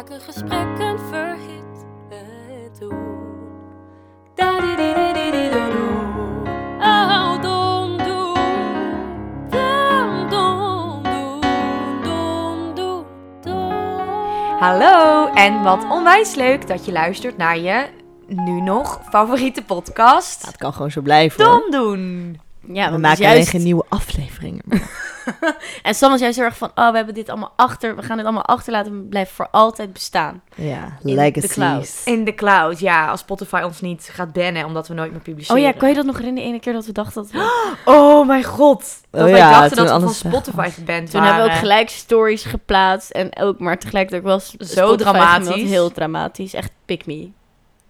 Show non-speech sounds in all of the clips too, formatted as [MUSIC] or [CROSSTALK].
afspraken, gesprekken verhit het doen. Oh. Hallo en wat onwijs leuk dat je luistert naar je nu nog favoriete podcast. Het kan gewoon zo blijven. Dom doen. Ja, We maken dus alleen juist... geen nieuwe afleveringen. [LAUGHS] En Sam was juist heel erg van, oh, we hebben dit allemaal achter, we gaan dit allemaal achterlaten, het blijft voor altijd bestaan. ja, In legacies. the cloud. In de cloud, ja. Als Spotify ons niet gaat bannen omdat we nooit meer publiceren. Oh ja, kan je dat nog herinneren, de ene keer dat we dachten dat we... [GASPS] Oh mijn god. Dat Oh wij ja, dachten dat we van Spotify was. geband Toen hebben we ook waren. gelijk stories geplaatst en ook, maar tegelijkertijd ook wel s- Zo Spotify dramatisch. Heel dramatisch, echt pick me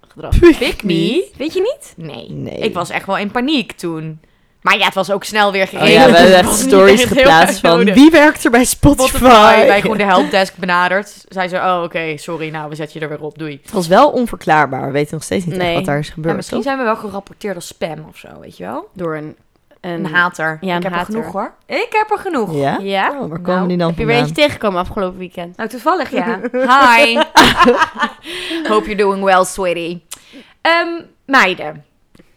gedrag. Pick me? Weet je niet? Nee. Nee. Ik was echt wel in paniek toen. Maar ja, het was ook snel weer Oh geregeld. ja, we hebben niet [LAUGHS] stories geplaatst van nodig. wie werkt er bij Spotify? Spotify. Wij gewoon de helpdesk benaderd. Zei ze, oh oké, sorry, nou we zetten je er weer op, doei. Het was wel onverklaarbaar. We weten nog steeds niet Nee. wat daar is Ja, gebeurd. misschien toch? zijn we wel gerapporteerd als spam of zo, weet je wel? Door een... Een, een hater. ja, een ik heb hater. er genoeg hoor. Ik heb er genoeg. Ja? Ja? Oh, waar Nou, komen die dan Heb je weer vandaan? eentje tegengekomen afgelopen weekend? Nou, toevallig ja. [LAUGHS] Hi. [LAUGHS] Hope you're doing well, sweetie. Ehm, meiden,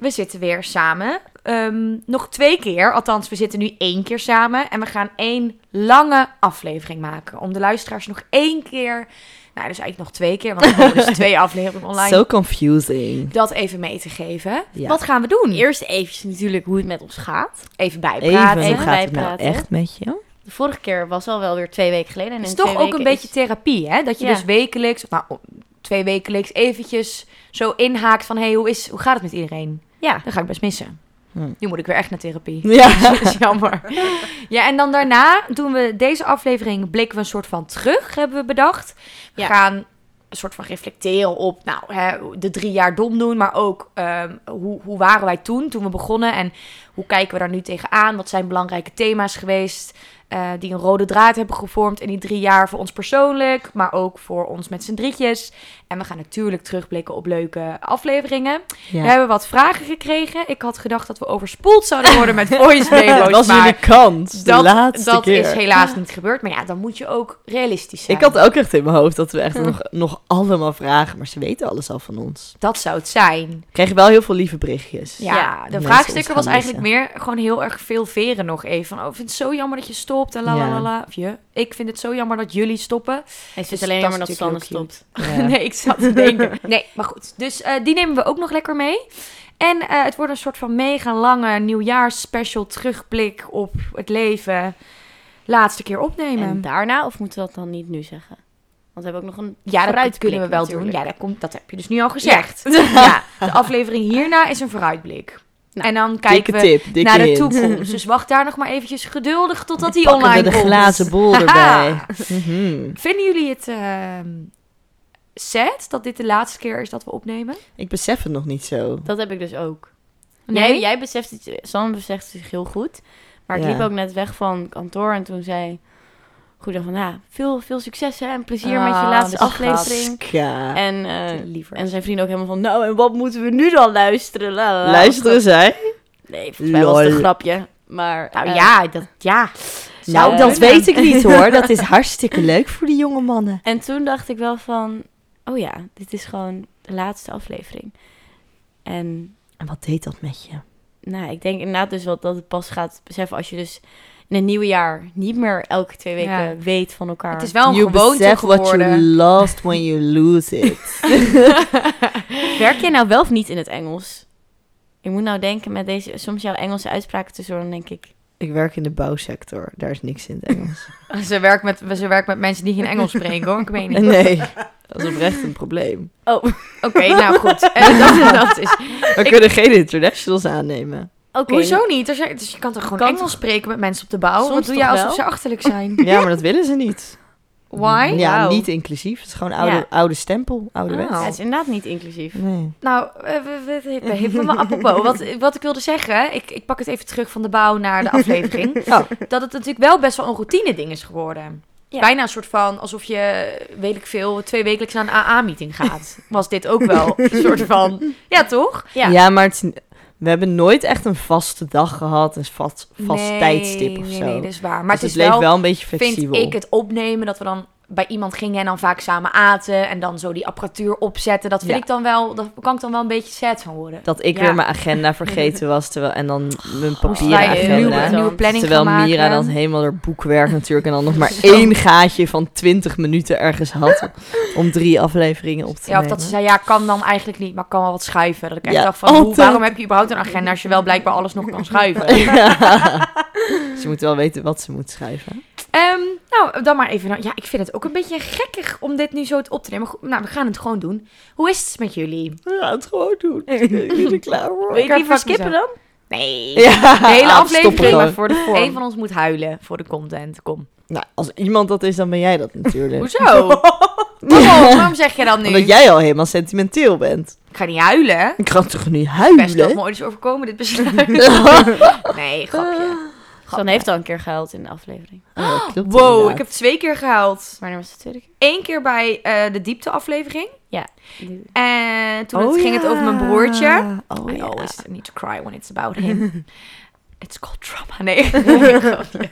we zitten weer samen. Ehm, nog twee keer, althans we zitten nu één keer samen. En we gaan één lange aflevering maken. Om de luisteraars nog één keer, nou dus eigenlijk nog twee keer, want er dus [LAUGHS] twee afleveringen online. So confusing. Dat even mee te geven. Ja. Wat gaan we doen? Eerst eventjes natuurlijk hoe het met ons gaat. Even Even, bijpraten. hoe Even gaat het nou bijpraten. echt met je? De vorige keer was al wel weer twee weken geleden. En Het is toch ook een beetje is- therapie, hè? Dat je Ja. dus wekelijks, nou, twee wekelijks eventjes zo inhaakt van... hé, hey, hoe, is, hoe gaat het met iedereen? Ja, Dan ga ik best missen. Hm. Nu moet ik weer echt naar therapie. [LAUGHS] Ja. [LAUGHS] Dat is jammer. Ja, en dan daarna doen we deze aflevering... blikken we een soort van terug, hebben we bedacht. We Ja. gaan een soort van reflecteren op nou, hè, de drie jaar dom doen... maar ook ehm, hoe, hoe waren wij toen, toen we begonnen... en hoe kijken we daar nu tegenaan? Wat zijn belangrijke thema's geweest... eh, die een rode draad hebben gevormd in die drie jaar voor ons persoonlijk, maar ook voor ons met z'n drietjes. En we gaan natuurlijk terugblikken op leuke afleveringen. We hebben wat vragen gekregen. Ik had gedacht dat we overspoeld zouden worden met [LAUGHS] voice memo's, Dat was jullie kans. De dat, laatste dat keer. is helaas niet gebeurd. Maar ja, dan moet je ook realistisch zijn. Ik had ook echt in mijn hoofd dat we echt nog, nog allemaal vragen, maar ze weten alles al van ons. Dat zou het zijn. We kregen wel heel veel lieve berichtjes. Ja, Ja, de ons was eigenlijk meer gewoon heel erg veel veren nog even. Van, oh, ik vind het zo jammer dat je stopt en la la la Ja. la. Of je, ik vind het zo jammer dat jullie stoppen. hij Dus zit alleen dat jammer is dat Sanne stopt. [LAUGHS] Ja. nee, ik [LAUGHS] zat te [LAUGHS] denken. Nee, maar goed. Dus eh, die nemen we ook nog lekker mee. En eh, het wordt een soort van mega lange nieuwjaarsspecial terugblik op het leven. Laatste keer opnemen. En daarna, of moeten we dat dan niet nu zeggen? Want we hebben ook nog een ja, dat kunnen we wel natuurlijk. doen. Ja, dat, komt, dat heb je dus nu al gezegd. [LAUGHS] Ja. de aflevering hierna is een vooruitblik. Nou, en dan Dikke kijken we tip, dikke naar de hint. toekomst. Dus wacht daar nog maar eventjes geduldig totdat die Pakken online we de komt. glazen bol erbij. Mhm. Vinden jullie het ehm sad dat dit de laatste keer is dat we opnemen? Ik besef het nog niet zo. Dat heb ik dus ook. Nee? Jij, jij beseft het, Sanne beseft het zich heel goed. Maar ik Ja. liep ook net weg van kantoor en toen zei... Goed, van, ja, veel, veel succes hè, en plezier met je Ah, laatste aflevering. Ska. En, eh, Liever. en zijn vriend ook helemaal van, nou, en wat moeten we nu dan luisteren? La, la, la. Luisteren zij? Nee, volgens mij was het een grapje. Maar, Nou eh, ja, dat, ja. Nou, dat weet ik niet hoor. Dat is [LAUGHS] hartstikke leuk voor die jonge mannen. En toen dacht ik wel van, oh ja, dit is gewoon de laatste aflevering. En En wat deed dat met je? nou, ik denk inderdaad dus wel dat het pas gaat beseffen als je dus in een nieuwe jaar niet meer elke twee weken Ja. weet van elkaar. Het is wel een you gewoonte besef what you geworden. lost when you lose it. [LAUGHS] [LAUGHS] Werk jij nou wel of niet in het Engels? Ik moet nou denken met deze, soms jouw Engelse uitspraken tussendoor, dan denk ik, ik werk in de bouwsector. Daar is niks in het Engels. [LAUGHS] Ze werkt, met, ze werkt met mensen die geen Engels spreken, hoor. Ik weet niet. Nee, dat is oprecht een probleem. oh, Oké, nou goed. En [LAUGHS] dat, dat is... We kunnen geen internationals aannemen. oké. Hoezo niet? Er zijn, dus je kan toch gewoon Kan Engels toch- spreken met mensen op de bouw? Soms Wat doe je alsof ze achterlijk zijn? Ja, maar dat willen ze niet. Why? Ja, niet inclusief. Het is gewoon oude, Ja. oude stempel, ouderwets. Oh. Ja, het is inderdaad niet inclusief. Nee. Nou, eh, we- hippe me apropos. Wat, wat ik wilde zeggen, ik, ik pak het even terug van de bouw naar de aflevering. [LAUGHS] Oh. Dat het natuurlijk wel best wel een routine ding is geworden. Ja. Bijna een soort van, alsof je, weet ik veel, twee wekelijks naar een AA-meeting gaat. Was dit ook wel een soort van, ja toch? Ja. Ja, maar het is, we hebben nooit echt een vaste dag gehad, een vast, vast Nee, tijdstip of nee, zo. Nee, dat is waar. Maar Dus het is bleef wel, wel een beetje flexibel. vind ik het opnemen, dat we dan bij iemand gingen en dan vaak samen aten. En dan zo die apparatuur opzetten. Dat vind Ja. ik dan wel, daar kan ik dan wel een beetje sad van worden. Dat ik Ja. weer mijn agenda vergeten was. Terwijl, en dan mijn Moesten papieren wij een agenda. nieuwe, nieuwe planning Terwijl. Mira dan helemaal haar boekwerk natuurlijk. En dan nog [LAUGHS] maar één gaatje van 20 minuten ergens had. Om drie afleveringen op te Ja, of nemen. dat ze zei, ja, kan dan eigenlijk niet, maar kan wel wat schuiven. Dat ik echt Ja, dacht van, hoe, waarom heb je überhaupt een agenda als je wel blijkbaar alles nog kan schuiven? [LAUGHS] Ja. ze moet wel weten wat ze moet schrijven. Ehm, nou, dan maar even. nou, Ja, ik vind het ook een beetje gekkig om dit nu zo op te nemen. Goed, nou, we gaan het gewoon doen. Hoe is het met jullie? Ja, het gewoon doen. [LAUGHS] Ik ben er klaar voor. Wil je skippen dan? Nee. Ja, De hele aflevering voor de vorm. Eén van ons moet huilen voor de content. Kom. Nou, als iemand dat is, dan ben jij dat natuurlijk. Hoezo? [LAUGHS] Waarom? Waarom zeg je dat nu? Omdat jij al helemaal sentimenteel bent. Ik ga niet huilen. Ik kan toch niet Best nog huilen? mooi is overkomen, dit besluit. [LAUGHS] nee, grapje. San heeft al een keer gehuild in de aflevering. Ja, klopt Wow, inderdaad. ik heb twee keer gehuild. Wanneer was het de tweede keer? Eén keer bij eh, de diepteaflevering. Die- En toen Oh het, ging het ja. over mijn broertje. Oh, I ja. always need to cry when it's about him. [LAUGHS] It's called trauma. Nee. [LAUGHS]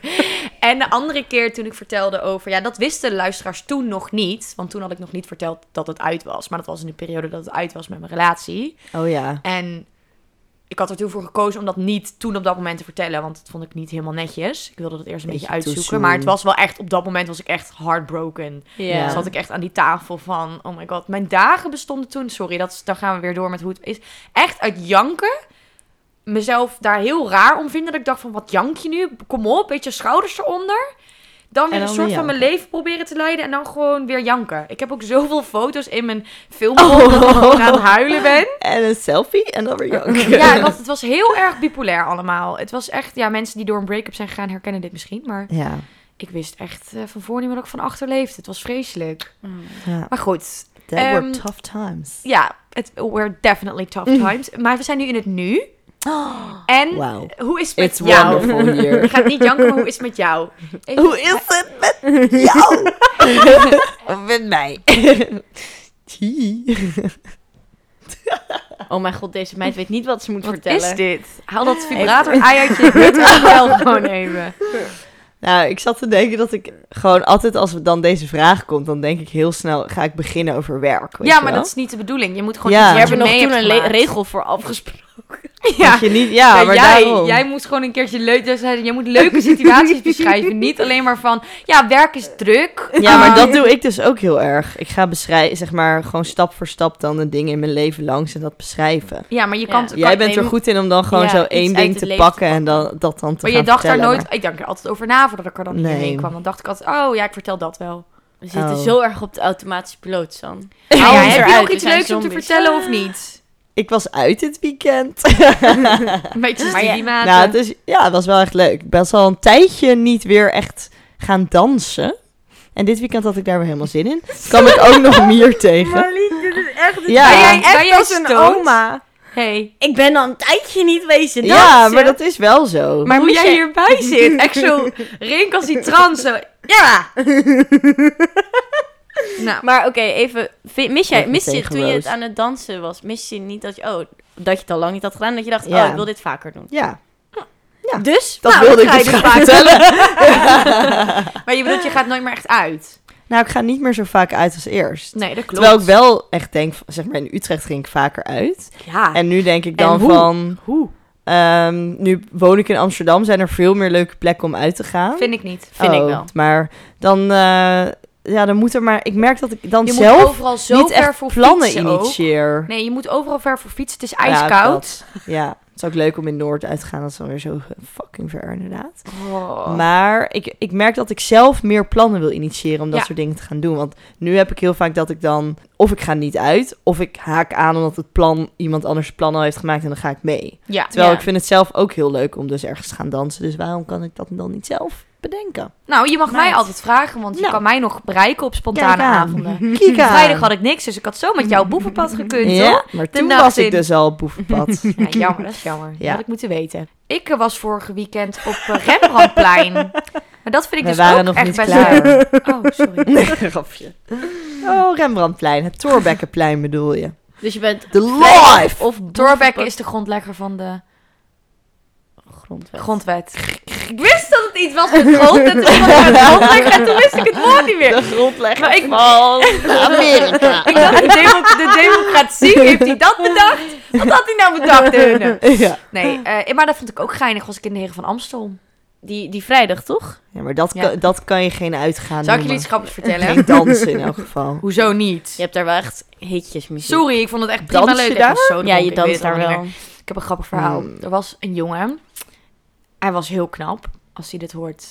En de andere keer toen ik vertelde over... Ja, dat wisten de luisteraars toen nog niet. Want toen had ik nog niet verteld dat het uit was. Maar dat was in de periode dat het uit was met mijn relatie. Oh ja. En ik had er toen voor gekozen om dat niet toen op dat moment te vertellen. Want dat vond ik niet helemaal netjes. Ik wilde dat eerst een beetje, Beetje uitzoeken. Maar het was wel echt... Op dat moment was ik echt heartbroken. Ja. Zat ik echt aan die tafel van, oh my god. Mijn dagen bestonden toen, sorry, dat is, dan gaan we weer door met hoe het is. Echt uit janken. Mezelf daar heel raar om vinden. Dat ik dacht van, wat jank je nu? Kom op, beetje schouders eronder. Dan weer En een soort weer van mijn leven proberen te leiden. En dan gewoon weer janken. Ik heb ook zoveel foto's in mijn film Oh. dat ik gewoon aan het huilen ben. [LAUGHS] En een selfie en dan weer janken. Ja, want [LAUGHS] het was heel erg bipolair allemaal. Het was echt, ja, mensen die door een break-up zijn gegaan herkennen dit misschien. Maar Ja. ik wist echt eh, van voor niet meer dat ik van achter leefde. Het was vreselijk. ja. Maar goed, That Ehm, were tough times. Ja, het were definitely tough times. Maar we zijn nu in het nu. [GASPS] En Wow. hoe is het met It's jou? wonderful Je here. [LAUGHS] gaat niet janken, maar hoe is het met jou? Even- Hoe is het met jou? [LAUGHS] met mij. [LAUGHS] Oh mijn god, deze meid weet niet wat ze moet Wat vertellen. is dit? Haal dat vibrator ei uit je en wel gewoon even. Nou, ik zat te denken dat ik gewoon altijd als dan deze vraag komt, dan denk ik heel snel, ga ik beginnen over werk. Weet Ja, je maar wel? dat is niet de bedoeling. Je moet gewoon Ja. iets We wat je hebben nog toen hebt een regel voor afgesproken. [LAUGHS] Ja, je niet, ja, Ja, maar jij, daarom. jij moest gewoon een keertje leuk dus zei, Je moet leuke [LAUGHS] situaties beschrijven. Niet alleen maar van, ja, werk is druk. Ja, maar Ah. dat doe ik dus ook heel erg. Ik ga beschrijven, zeg maar, gewoon stap voor stap dan de dingen in mijn leven langs en dat beschrijven. Ja, maar je Ja. kan... kan- Jij bent nee, er goed in om dan gewoon Ja, zo één ding te pakken te en dan, dat dan te Maar je dacht daar nooit... Ik dacht er altijd over na voordat ik er dan Nee. hierheen kwam. Dan dacht ik altijd, oh ja, ik vertel dat wel. We zitten Oh. zo erg op de automatische piloot, San. Ja, heb je we iets zijn leuks om te vertellen of niet? Ik was uit dit weekend. [LAUGHS] Een beetje Maar ja, nou, het is, ja, het was wel echt leuk. Ik ben al een tijdje niet weer echt gaan dansen. En dit weekend had ik daar weer helemaal zin in. kwam ik ook nog [LAUGHS] meer tegen. dit is echt Ja. Ben jij Ben echt jij als een oma? Hey. Ik ben al een tijdje niet wezen Ja, dansen. maar dat is wel zo. Maar hoe moest jij je- hierbij zit. Echt zo [LAUGHS] recalcitrant. Zo. Ja. [LAUGHS] nou, Maar oké, even. Mis jij, mis je toen je het aan het dansen was, mis je niet dat je, oh, dat je het al lang niet had gedaan, dat je dacht, Ja. oh, ik wil dit vaker doen. Ja, Ja. Dus, dat Nou, wilde ik ga dus dus vertellen. [LAUGHS] maar je bedoelt, je gaat nooit meer echt uit. nou, ik ga niet meer zo vaak uit als eerst. Nee, dat klopt. Terwijl ik wel echt denk, zeg maar in Utrecht ging ik vaker uit. Ja. En nu denk ik dan hoe? van, hoe? ehm, nu woon ik in Amsterdam, zijn er veel meer leuke plekken om uit te gaan. Vind ik niet. Vind ik Oh, wel. Maar dan, eh, ja, dan moet er maar, ik merk dat ik dan Je moet zelf overal zo niet ver echt voor plannen ook. initieer. Nee, je moet overal ver voor fietsen. Het is ijskoud. Ja, het is ook leuk om in Noord uit te gaan. Dat is dan weer zo fucking ver inderdaad. Oh. Maar ik, ik merk dat ik zelf meer plannen wil initiëren om dat Ja. soort dingen te gaan doen. Want nu heb ik heel vaak dat ik dan... Of ik ga niet uit, of ik haak aan omdat het plan iemand anders plan al heeft gemaakt en dan ga ik mee. ja. Terwijl ik vind het zelf ook heel leuk om dus ergens te gaan dansen. Dus waarom kan ik dat dan niet zelf bedenken? Nou, je mag mij altijd vragen, want je Nou. kan mij nog bereiken op spontane avonden. [LAUGHS] Kijk aan. Vrijdag had ik niks, dus ik had zo met jou boevenpad gekund, Ja, hoor. maar De toen was ik dus al boevenpad. [LAUGHS] Ja, jammer, dat is jammer. Dat Ja. had ik moeten weten. Ik was vorige weekend op eh, [LAUGHS] Rembrandtplein. Maar dat vind ik We dus waren ook nog echt niet best klaar. leuk. Oh, sorry. nee, grapje. Oh, Rembrandtplein. Het Torbekkenplein bedoel je. Dus je bent De life! of Thorbecke is de grondlegger van de grondwet. grondwet. Ik wist dat het iets was met grond. En toen was ik aan het grond leggen en toen wist ik het woord niet meer. De grondlegger Maar ik- van Amerika. [LAUGHS] Ik dacht, de, demo- de democratie, heeft hij dat bedacht? Wat had hij nou bedacht, Deune? Ja. Nee, eh, maar dat vond ik ook geinig, was ik in de Heren van Amstel. Die, die vrijdag, toch? ja, maar dat, Ja. kan, dat kan je geen uitgaan Zal ik jullie iets grappigs vertellen? Geen dansen in elk geval. [LAUGHS] Hoezo niet? Je hebt daar wel echt hitjes muziek. Sorry, ik vond het echt prima Dans leuk. Daar? zo Ja, je danst daar wel. Ik heb een grappig verhaal. Hmm. Er was een jongen. Hij was heel knap. Als hij dit hoort,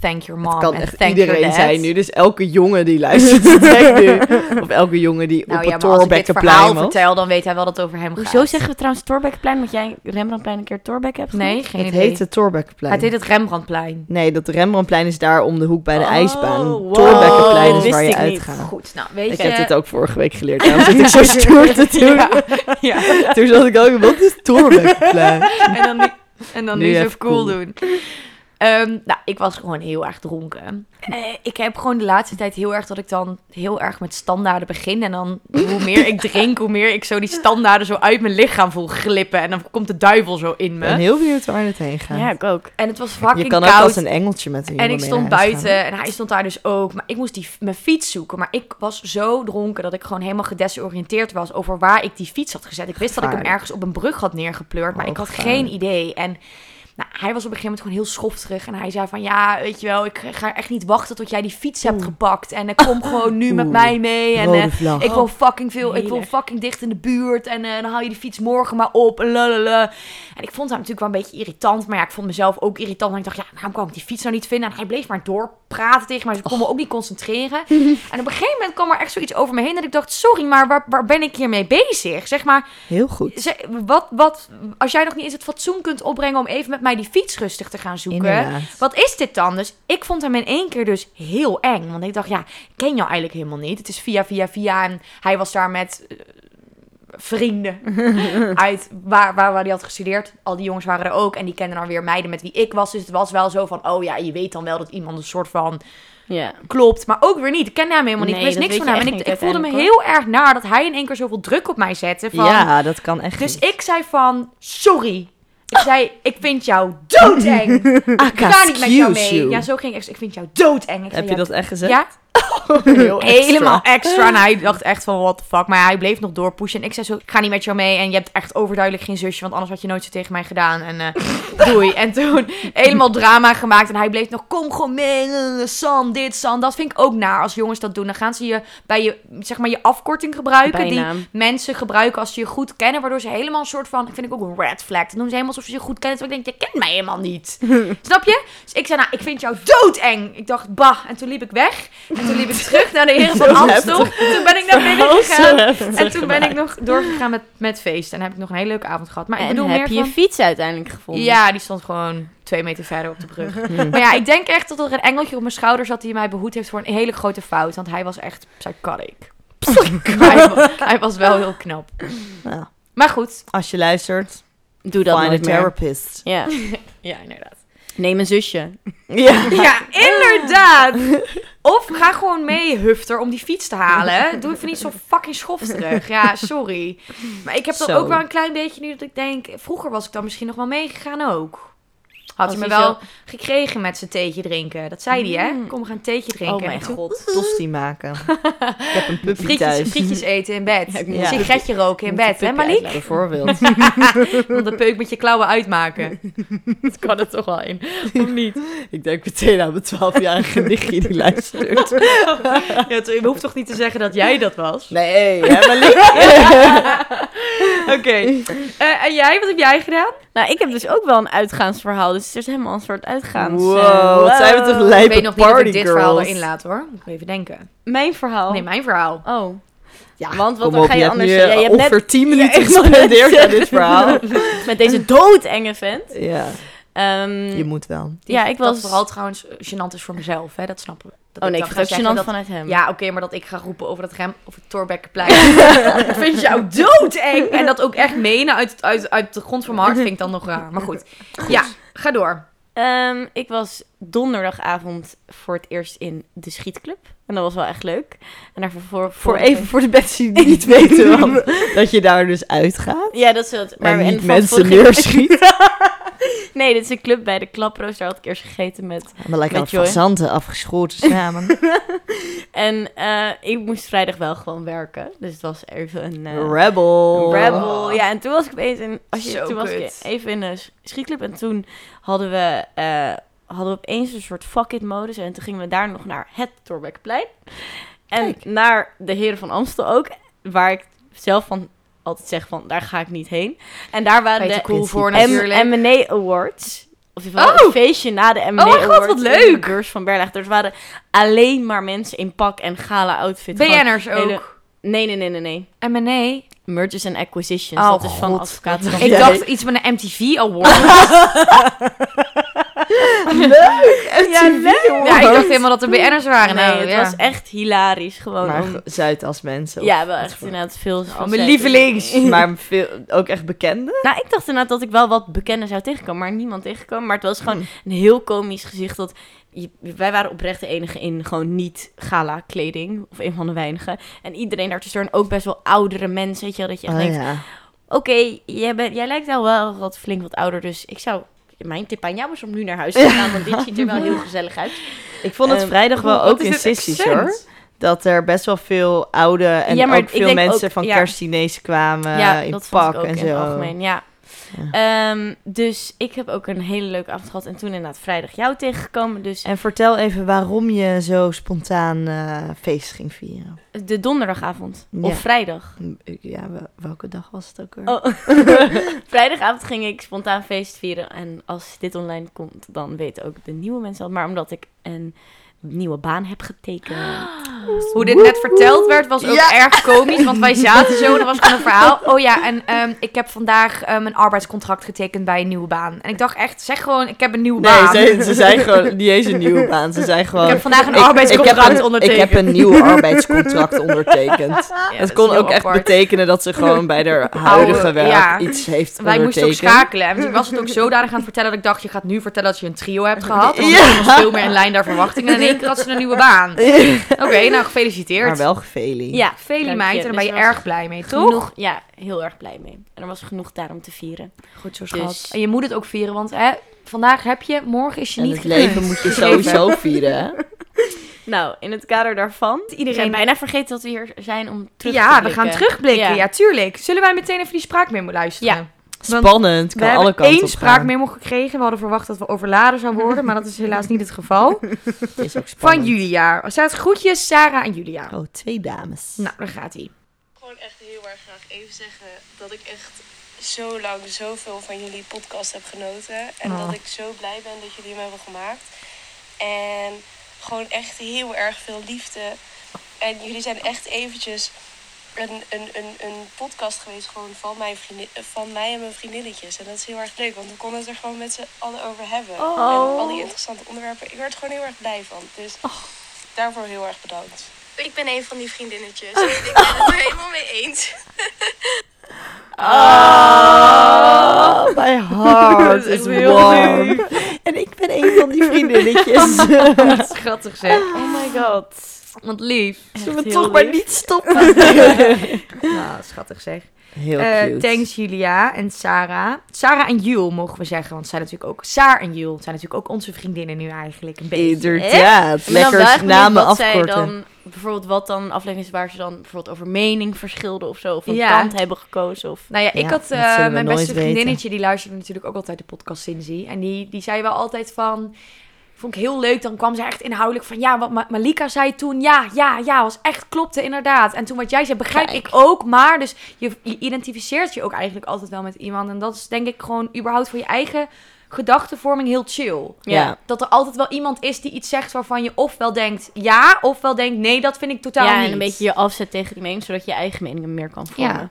thank your mom Het kan and echt thank iedereen your dad. zijn nu. Dus elke jongen die luistert, [LAUGHS] nu. Of elke jongen die Nou op ja, het ik Torbekkenplein vertel, dan weet hij wel dat het over hem gaat. Hoezo zeggen we trouwens Torbekkenplein? Want jij Rembrandtplein een keer Torbek hebt genoemd? Nee, geen Het idee. heet het Torbekkenplein. Het heet het Rembrandtplein. Nee, dat Rembrandtplein is daar om de hoek bij de Oh, ijsbaan. wow. Torbekkenplein is waar je ik uitgaat. Goed, nou weet Ik je... heb dit ook vorige week geleerd. [LAUGHS] Daarom zit ik zo stoer te doen. Ja, ja. Toen zat ik ook, wat is Torbekkenplein? En dan, en dan Nu niet zo cool. doen. Ehm, nou, ik was gewoon heel erg dronken. Eh, ik heb gewoon de laatste tijd heel erg dat ik dan heel erg met standaarden begin. En dan hoe meer ik [LAUGHS] drink, hoe meer ik zo die standaarden zo uit mijn lichaam voel glippen. En dan komt de duivel zo in Ik ben me. heel benieuwd waar het heen gaat. Ja, ik ook. En het was fucking je kan ook koud. als een engeltje met een En ik stond gaan. buiten en hij stond daar dus ook. Maar ik moest die, mijn fiets zoeken. Maar ik was zo dronken dat ik gewoon helemaal gedesoriënteerd was over waar ik die fiets had gezet. Ik wist dat ik hem ergens op een brug had neergepleurd, maar Oh, ik had gevaarlijk. geen idee. En nou, hij was op een gegeven moment gewoon heel schofterig. En hij zei van, ja, weet je wel, ik ga echt niet wachten tot jij die fiets hebt gepakt. En eh, kom gewoon nu met mij mee. En eh, ik wil fucking veel, ik wil fucking dicht in de buurt. En eh, dan haal je die fiets morgen maar op. En lalala. En ik vond hem natuurlijk wel een beetje irritant. Maar ja, ik vond mezelf ook irritant. En ik dacht, ja, waarom kan ik die fiets nou niet vinden? En hij bleef maar doorpraten tegen mij. Dus ik kon me ook niet concentreren. [LAUGHS] en op een gegeven moment kwam er echt zoiets over me heen. Dat ik dacht, sorry, maar waar, waar ben ik hiermee bezig? Zeg maar, Heel goed. zeg, wat, wat, als jij nog niet eens het fatsoen kunt opbrengen om even met mij die fiets rustig te gaan zoeken. Inderdaad. Wat is dit dan? Dus ik vond hem in één keer dus heel eng. Want ik dacht, ja, ik ken jou eigenlijk helemaal niet. Het is via, via, via. En hij was daar met eh, vrienden [LAUGHS] uit waar, waar, waar hij had gestudeerd. Al die jongens waren er ook. En die kenden dan weer meiden met wie ik was. Dus het was wel zo van, oh ja, je weet dan wel dat iemand een soort van Ja. klopt. Maar ook weer niet. Ik kende hem helemaal niet. Nee, ik wist niks van hem. En ik, ik voelde me heel erg naar dat hij in één keer zoveel druk op mij zette. Van, Ja, dat kan echt dus niet. ik zei van, sorry. Ik zei, ik vind jou doodeng. [LAUGHS] Ik ga niet met jou mee. you. Ja, zo ging ik. Ik vind jou doodeng. Ik zei, Heb je dat echt gezegd? Ja, [LAUGHS] Heel extra. helemaal extra. En hij dacht echt van, what the fuck. Maar hij bleef nog doorpushen. En ik zei zo, ik ga niet met jou mee. En je hebt echt overduidelijk geen zusje. Want anders had je nooit zo tegen mij gedaan. En eh [LAUGHS] doei. En toen helemaal drama gemaakt. En hij bleef nog, kom gewoon mee. San, dit, San. Dat vind ik ook naar als jongens dat doen. Dan gaan ze je bij je, zeg maar, je afkorting gebruiken. Die mensen gebruiken als ze je goed kennen. Waardoor ze helemaal een soort van, ik vind ik ook een red flag. Dan doen ze helemaal alsof ze je goed kennen. Terwijl ik denk, je kent mij helemaal niet. [LAUGHS] Snap je? Dus ik zei, nou, ik vind jou doodeng. Ik dacht, bah. En toen liep ik weg. En toen liep ik terug naar de heren van Amstel. Toen ben ik naar binnen gegaan. En En toen ben ik nog doorgegaan met, met feest. En heb ik nog een hele leuke avond gehad. Maar ik En bedoel heb meer je je van... fiets uiteindelijk gevonden? Ja, die stond gewoon twee meter verder op de brug. [LAUGHS] maar ja, ik denk echt dat er een engeltje op mijn schouder zat die mij behoed heeft voor een hele grote fout. Want hij was echt psychotic. hij, wa- hij was wel heel knap. Maar goed. als je luistert, Doe dat find a therapist. Ja. [LAUGHS] Ja, inderdaad. Neem een zusje. Ja. Ja, inderdaad. [LAUGHS] Of ga gewoon mee, hufter, om die fiets te halen. Doe even niet zo fucking schofterig. Ja, sorry. Maar ik heb Zo. ook wel een klein beetje nu dat ik denk... Vroeger was ik dan misschien nog wel meegegaan ook. Had hij me wel gekregen met zijn theetje drinken. Dat zei hij, hè? Mm. Kom, we gaan theetje drinken. Oh mijn god. Tosti maken. [LAUGHS] ik heb een puppy Frietjes, thuis. frietjes eten in bed. Ja, ik moet Een sigaretje roken in moet bed, hè Malik? Bijvoorbeeld. [LAUGHS] Om de peuk met je klauwen uitmaken. [LAUGHS] Dat kan er toch wel in, of niet? ik denk meteen aan mijn 12-jarige nichtje die luistert. Ja, het- je hoeft toch niet te zeggen dat jij dat was? Nee, hè, Malik? Oké. Eh, en jij, wat heb jij gedaan? Nou, ik heb dus ook wel een uitgaansverhaal. Dus het is helemaal een soort uitgaans... Wow, eh, wat zijn we toch lijpe ik weet nog niet of ik dit verhaal erin laat hoor. Moet ik even denken. Mijn verhaal? Nee, mijn verhaal. Oh. Ja, Want wat kom op, ga je je hebt anders nu zeggen? Ja, je hebt ongeveer net- 10 Ja, minuten gespendeerd aan dit [LAUGHS] verhaal. Met deze doodenge vent. Ja, Ehm, je moet wel. Ja, ik was... Dat vooral trouwens gênant is voor mezelf, hè? Dat snappen we. Dat Oh nee, ik ga vind het ook zeggen gênant dat- vanuit hem. Ja, oké, maar dat ik ga roepen over het rem of het Torbekkenplein. [LAUGHS] ik vind jou doodeng. En dat ook echt menen uit, uit, uit de grond van mijn hart vind ik dan nog raar. Maar goed. Ja, ga door. Ehm, ik was donderdagavond voor het eerst in de schietclub. En dat was wel echt leuk. En daar vervolgens... Voor even voor de mensen die [LAUGHS] niet weten wat, [LAUGHS] dat je daar dus uitgaat. Ja, dat is het. Maar niet mensen neerschiet. [LAUGHS] [LAUGHS] Nee, dit is een club bij de Klaproos. Daar had ik eerst gegeten met... Maar lekker Met wat Joy. fazanten afgeschoten samen. [LAUGHS] En eh, ik moest vrijdag wel gewoon werken. Dus het was even een... eh, Rebel. Rebel. Ja, en toen was ik opeens in, als je, Zo toen was ik kut. even in de sch- schietclub en toen hadden we, eh, hadden we opeens een soort fuck it modus en toen gingen we daar nog naar het Torbekkenplein. En naar de Heren van Amstel ook, waar ik zelf van altijd zeg van, daar ga ik niet heen. En daar waren de cool voor M- natuurlijk. M&A Awards. Of in Oh! een feestje na de M&A Oh mijn god, Awards. wat in de leuk! beurs van Berlage. Dus er waren alleen maar mensen in pak en gala outfit. BN'ers ook. hele- Nee, nee, nee, nee, nee. M&A. Mergers and Acquisitions. Oh, dat is van God. advocaten. Ik dacht [LAUGHS] iets met een MTV Award. [LAUGHS] [LAUGHS] Ja, leuk. ja, ik dacht helemaal dat er BN'ers waren. Nee, nou, het ja. was echt hilarisch. Gewoon Maar om- Zuidas mensen. Ja, wel echt inderdaad veel. veel mijn zeker. lievelings. [LAUGHS] Maar veel, ook echt bekende. Nou, ik dacht inderdaad dat ik wel wat bekenden zou tegenkomen, maar niemand tegenkomen. Maar het was Hmm. gewoon een heel komisch gezicht. Dat je- wij waren oprecht de enige in gewoon niet gala kleding. Of een van de weinigen. En iedereen daartussen en ook best wel oudere mensen. Weet je wel, dat je echt Oh, denkt, ja. oké, jij, bent- jij lijkt al wel wat flink wat ouder. Dus ik zou... Mijn tip aan jou is om nu naar huis te gaan, want dit ziet er wel heel gezellig uit. Ik vond het Ehm, vrijdag wel ook in accent? hoor. Dat er best wel veel oude en Ja, ook veel mensen ook- van ja. kerstdiners kwamen ja, in pak en in zo. het algemeen, ja. Ehm, dus ik heb ook een hele leuke avond gehad. En toen inderdaad vrijdag jou tegengekomen. Dus En vertel even waarom je zo spontaan eh, feest ging vieren. de donderdagavond. Ja. Of vrijdag. Ja, wel- welke dag was het ook weer? Oh. [LAUGHS] Vrijdagavond ging ik spontaan feest vieren. En als dit online komt, dan weten ook de nieuwe mensen dat. Maar omdat ik een nieuwe baan heb getekend. [GASPS] Hoe dit net verteld werd, was ook Ja. erg komisch. Want wij zaten zo en er was gewoon een verhaal. [LAUGHS] Oh ja, en ehm, ik heb vandaag ehm, een arbeidscontract getekend bij een nieuwe baan. En ik dacht echt, zeg gewoon, ik heb een nieuwe Nee, baan. ze, ze [LAUGHS] zijn gewoon niet eens een nieuwe baan. Ze zijn gewoon. ik heb vandaag een Ik- arbeidscontract ik een, ondertekend. Ik heb een nieuw arbeidscontract [LAUGHS] ondertekend. Ja, het dat kon ook echt betekenen dat ze gewoon bij de huidige Oude, werk ja. iets heeft Wij moesten ook schakelen. En toen was het ook zodanig aan het vertellen dat ik dacht, je gaat nu vertellen dat je een trio hebt gehad. Want Ja. dat was veel meer in lijn daar verwachtingen. En keer had ze een nieuwe baan. [LAUGHS] Oké, nou gefeliciteerd. Maar wel geveli. Ja, dank meid, je. en daar Dus ben je er was erg blij mee, toch? Genoeg, ja, heel erg blij mee. En er was genoeg daar om te vieren. Goed zo, schat. Dus- En je moet het ook vieren, want hè, vandaag heb je, morgen is je En niet het leven moet je [LAUGHS] sowieso vieren. hè? [LAUGHS] Nou, in het kader daarvan. Iedereen bijna vergeten dat we hier zijn om terug te ja, we blikken. gaan terugblikken. Ja. Ja. tuurlijk. Zullen wij meteen even die spraakmemo luisteren? Ja. Spannend, We kan hebben alle kanten één gaan. spraakmemo gekregen. We hadden verwacht dat we overladen zouden [LAUGHS] worden, maar dat is helaas niet het geval. [LAUGHS] Het is ook Van. Julia. Staat groetjes, Sarah en Julia. Oh, twee dames. Nou, daar gaat hij. gewoon echt heel erg graag even zeggen dat ik echt zo lang zoveel van jullie podcast heb genoten. En Oh. dat ik zo blij ben dat jullie hem hebben gemaakt. En gewoon echt heel erg veel liefde. En jullie zijn echt eventjes een, een, een, een podcast geweest gewoon van, mijn vriendin, van mij en mijn vriendinnetjes. En dat is heel erg leuk, want we konden het er gewoon met z'n allen over hebben. Oh. En al die interessante onderwerpen. Ik werd er gewoon heel erg blij van. Dus daarvoor heel erg bedankt. Ik ben een van die vriendinnetjes. [LAUGHS] ik ben het er helemaal mee eens. Oh, [LAUGHS] my heart [LAUGHS] Dat is warm. En ik ben een van die vriendinnetjes. Schattig zeg. Oh my god. Wat lief. Zullen we toch maar niet stoppen? [LAUGHS] [LAUGHS] Nou, schattig zeg. Heel Eh, cute. thanks Julia en Sarah. Sarah en Jul mogen we zeggen, want zijn natuurlijk ook... Saar en Jul zijn natuurlijk ook onze vriendinnen nu eigenlijk een beetje. Inderdaad. Wel Lekker namen wat zij afkorten. dan, bijvoorbeeld wat dan afleveringen is waar ze dan bijvoorbeeld over mening verschilden of zo. Of een Ja. kant hebben gekozen. Of... Nou ja, ik Ja, had eh, mijn beste weten. vriendinnetje, die luisterde natuurlijk ook altijd de podcast Cindy. En die, die zei wel altijd van, vond ik heel leuk. Dan kwam ze echt inhoudelijk van, ja, wat Ma- Malika zei toen, ja, ja, ja, was echt klopte inderdaad. En toen wat jij zei, begrijp Kijk. ik ook. Maar dus je, je identificeert je ook eigenlijk altijd wel met iemand. En dat is denk ik gewoon überhaupt voor je eigen gedachtenvorming heel chill. Ja. Dat er altijd wel iemand is die iets zegt waarvan je ofwel denkt ja, ofwel denkt nee, dat vind ik totaal ja, niet. en een beetje je afzet tegen die mening, zodat je je eigen meningen meer kan vormen. Ja.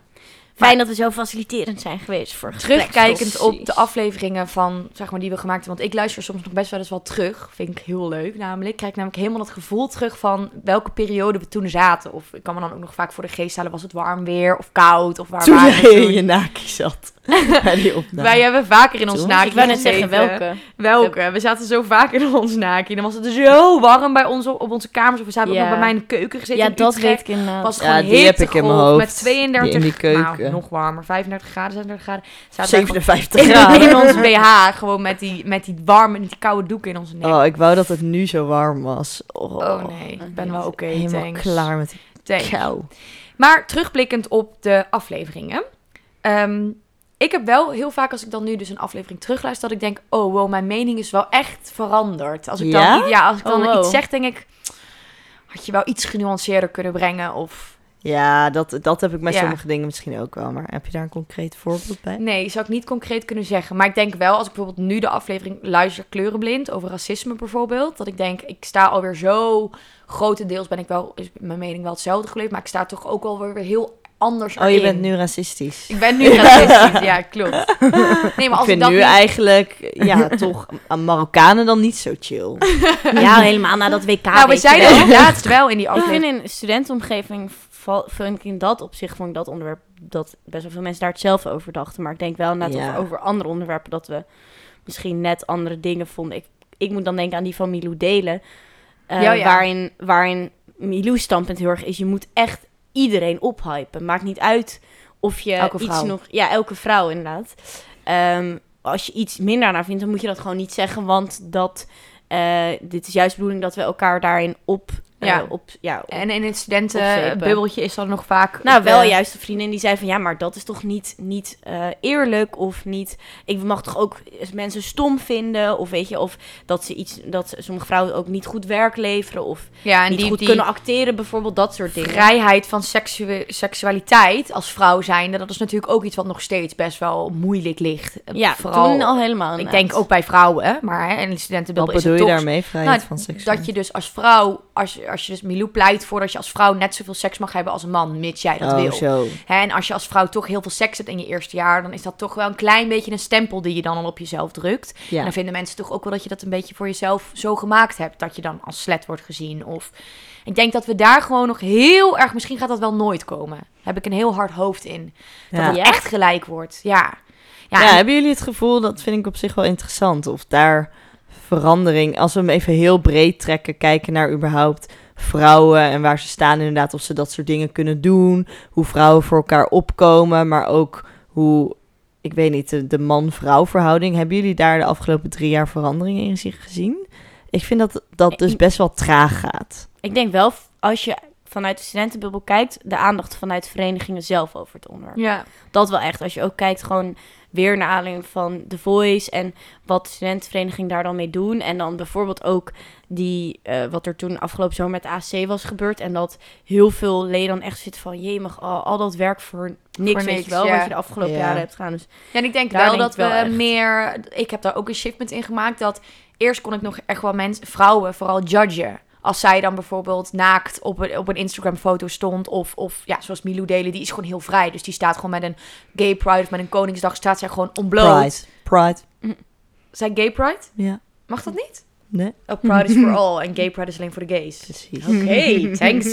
Fijn dat we zo faciliterend zijn geweest voor Terugkijkend op de afleveringen van, zeg maar, die we gemaakt hebben. Want ik luister soms nog best wel eens wel terug. Vind ik heel leuk namelijk. Ik krijg namelijk helemaal het gevoel terug van welke periode we toen zaten. Of ik kan me dan ook nog vaak voor de geest halen. Was het warm weer of koud? Of waar Toen waren we jij in je naki zat. [LAUGHS] Bij die opname. Wij hebben vaker in ons naki Ik wou net zeggen welke. Welke? We zaten zo vaak in ons naki. Dan was het zo warm bij ons op, onze kamers. Of we zaten ook Ja. nog bij mij in de keuken gezeten Ja, dat weet ik inderdaad. was Ja, gewoon die heb ik in mijn hoofd. Met 32, Die in die keuken. nou, nog warmer. 35 graden, 36 graden. Zaten wij 57 gewoon graden. In, in onze BH, gewoon met die, met die warme, met die koude doek in onze nek. Oh, ik wou dat het nu zo warm was. Oh, Oh nee, ik ben wel oké, Helemaal thanks. klaar met die kou. Maar terugblikkend op de afleveringen. Ehm, ik heb wel heel vaak als ik dan nu dus een aflevering terugluister... dat ik denk, oh wow, mijn mening is wel echt veranderd. Als ik Ja? dan, ja, als ik dan Oh, wow. iets zeg, denk ik... had je wel iets genuanceerder kunnen brengen of... Ja, dat, dat heb ik met Ja. sommige dingen misschien ook wel. Maar heb je daar een concreet voorbeeld bij? Nee, zou ik niet concreet kunnen zeggen. Maar ik denk wel, als ik bijvoorbeeld nu de aflevering luister kleurenblind... over racisme bijvoorbeeld... dat ik denk, ik sta alweer zo... grotendeels ben ik wel, is mijn mening wel hetzelfde gebleven... maar ik sta toch ook alweer weer heel anders Oh, je erin. bent nu racistisch. Ik ben nu racistisch, ja, klopt. [LAUGHS] Nee, maar als ik vind dat nu niet- eigenlijk, ja, [LAUGHS] toch aan Marokkanen dan niet zo chill. Ja, helemaal na dat WK. Nou, we zeiden wel. het laatst wel in die Ik vind aflevering. in een studentenomgeving vind ik in dat opzicht vond ik dat onderwerp dat best wel veel mensen daar het zelf over dachten. Maar ik denk wel net Ja. over, over andere onderwerpen dat we misschien net andere dingen vonden. Ik, ik moet dan denken aan die van Milou delen. eh, Ja, ja. Waarin, waarin Milou's standpunt heel erg is, je moet echt iedereen ophypen. Maakt niet uit of je Elke iets nog... Ja, elke vrouw inderdaad. Ehm, als je iets minder naar vindt, dan moet je dat gewoon niet zeggen. Want dat, eh, dit is juist de bedoeling dat we elkaar daarin op... eh, Ja. op, ja, op En in het studentenbubbeltje is dan nog vaak... nou, de- wel juist een vriendin die zei van ja, maar dat is toch niet, niet eh, eerlijk of niet. Ik mag toch ook mensen stom vinden of weet je, of dat ze iets, dat sommige vrouwen ook niet goed werk leveren of Ja, en niet die, goed die kunnen acteren, bijvoorbeeld dat soort dingen. vrijheid van seksu- seksualiteit als vrouw zijnde... dat is natuurlijk ook iets wat nog steeds best wel moeilijk ligt. ja, Vooral, toen al helemaal. ik denk ook bij vrouwen, hè, maar hè, in de Wat studentenbubbel is bedoel het je toch... daarmee, vrijheid Nou, van seksualiteit? Dat je dus als vrouw, als, je- als je dus Milou pleit voor dat je als vrouw net zoveel seks mag hebben als een man, mits jij dat oh, wil. zo. Hè, en als je als vrouw toch heel veel seks hebt in je eerste jaar, dan is dat toch wel een klein beetje een stempel die je dan al op jezelf drukt. En Ja. dan vinden mensen toch ook wel dat je dat een beetje voor jezelf zo gemaakt hebt, dat je dan als slet wordt gezien. Of ik denk dat we daar gewoon nog heel erg, misschien gaat dat wel nooit komen. Daar heb ik een heel hard hoofd in. Dat Ja. het Ja? echt gelijk wordt. Ja. Ja, Ja, en- hebben jullie het gevoel, dat vind ik op zich wel interessant, of daar verandering, als we hem even heel breed trekken, kijken naar überhaupt vrouwen en waar ze staan inderdaad, of ze dat soort dingen kunnen doen, hoe vrouwen voor elkaar opkomen, maar ook hoe, ik weet niet, de, de man-vrouw verhouding. Hebben jullie daar de afgelopen drie jaar veranderingen in zich gezien? Ik vind dat dat dus best wel traag gaat. Ik denk wel, als je vanuit de studentenbubbel kijkt, de aandacht vanuit verenigingen zelf over het onderwerp. ja. Dat wel echt. Als je ook kijkt gewoon weer naar aanleiding van The Voice en wat de studentenvereniging daar dan mee doen. En dan bijvoorbeeld ook die, eh, wat er toen afgelopen zomer met de AC was gebeurd. En dat heel veel leden dan echt zitten van, je mag al, al dat werk voor niks, Voor weet je wel, ja. wat je de afgelopen Ja. jaren hebt gedaan. Dus Ja, en ik denk wel denk dat we echt. meer... Ik heb daar ook een shift in gemaakt. Dat eerst kon ik nog echt wel mensen, vrouwen vooral judgen. Als zij dan bijvoorbeeld naakt op een, op een Instagram foto stond. Of, of ja, zoals Milou Delen, die is gewoon heel vrij. Dus die staat gewoon met een gay pride of met een koningsdag. Staat zij gewoon ontbloot. Pride. Pride. Zijn gay pride? Ja. Mag dat niet? Nee, Oh, pride is for all. En gay pride is alleen voor de gays. precies. Oké, [LAUGHS] thanks.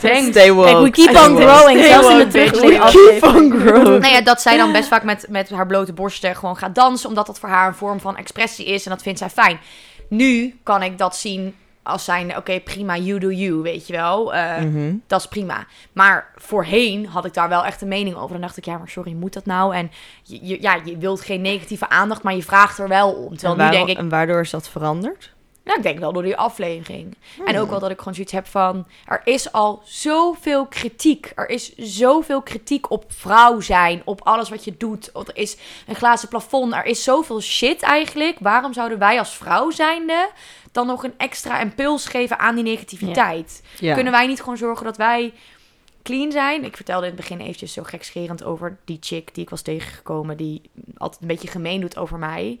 Thanks. Stay woke. kijk, we keep on growing, Stay zelfs in de terugblikken Keep on growing. Nou ja, dat zij dan best vaak met, met haar blote borsten gewoon gaat dansen. Omdat dat voor haar een vorm van expressie is. En dat vindt zij fijn. Nu kan ik dat zien als zijn, oké, prima, you do you, weet je wel. Eh, Mhm. Dat is prima. Maar voorheen had ik daar wel echt een mening over. Dan dacht ik, ja, maar sorry, moet dat nou? En je, ja, je wilt geen negatieve aandacht, maar je vraagt er wel om. Terwijl en, nu denk ik, en waardoor is dat veranderd? Nou, ik denk wel door die aflevering. En Hmm. ook wel dat ik gewoon zoiets heb van... Er is al zoveel kritiek. Er is zoveel kritiek op vrouw zijn. Op alles wat je doet. Er is een glazen plafond. Er is zoveel shit eigenlijk. Waarom zouden wij als vrouw zijnde... dan nog een extra impuls geven aan die negativiteit? Ja. Kunnen wij niet gewoon zorgen dat wij clean zijn? Ik vertelde in het begin eventjes zo gekscherend over die chick die ik was tegengekomen... die altijd een beetje gemeen doet over mij.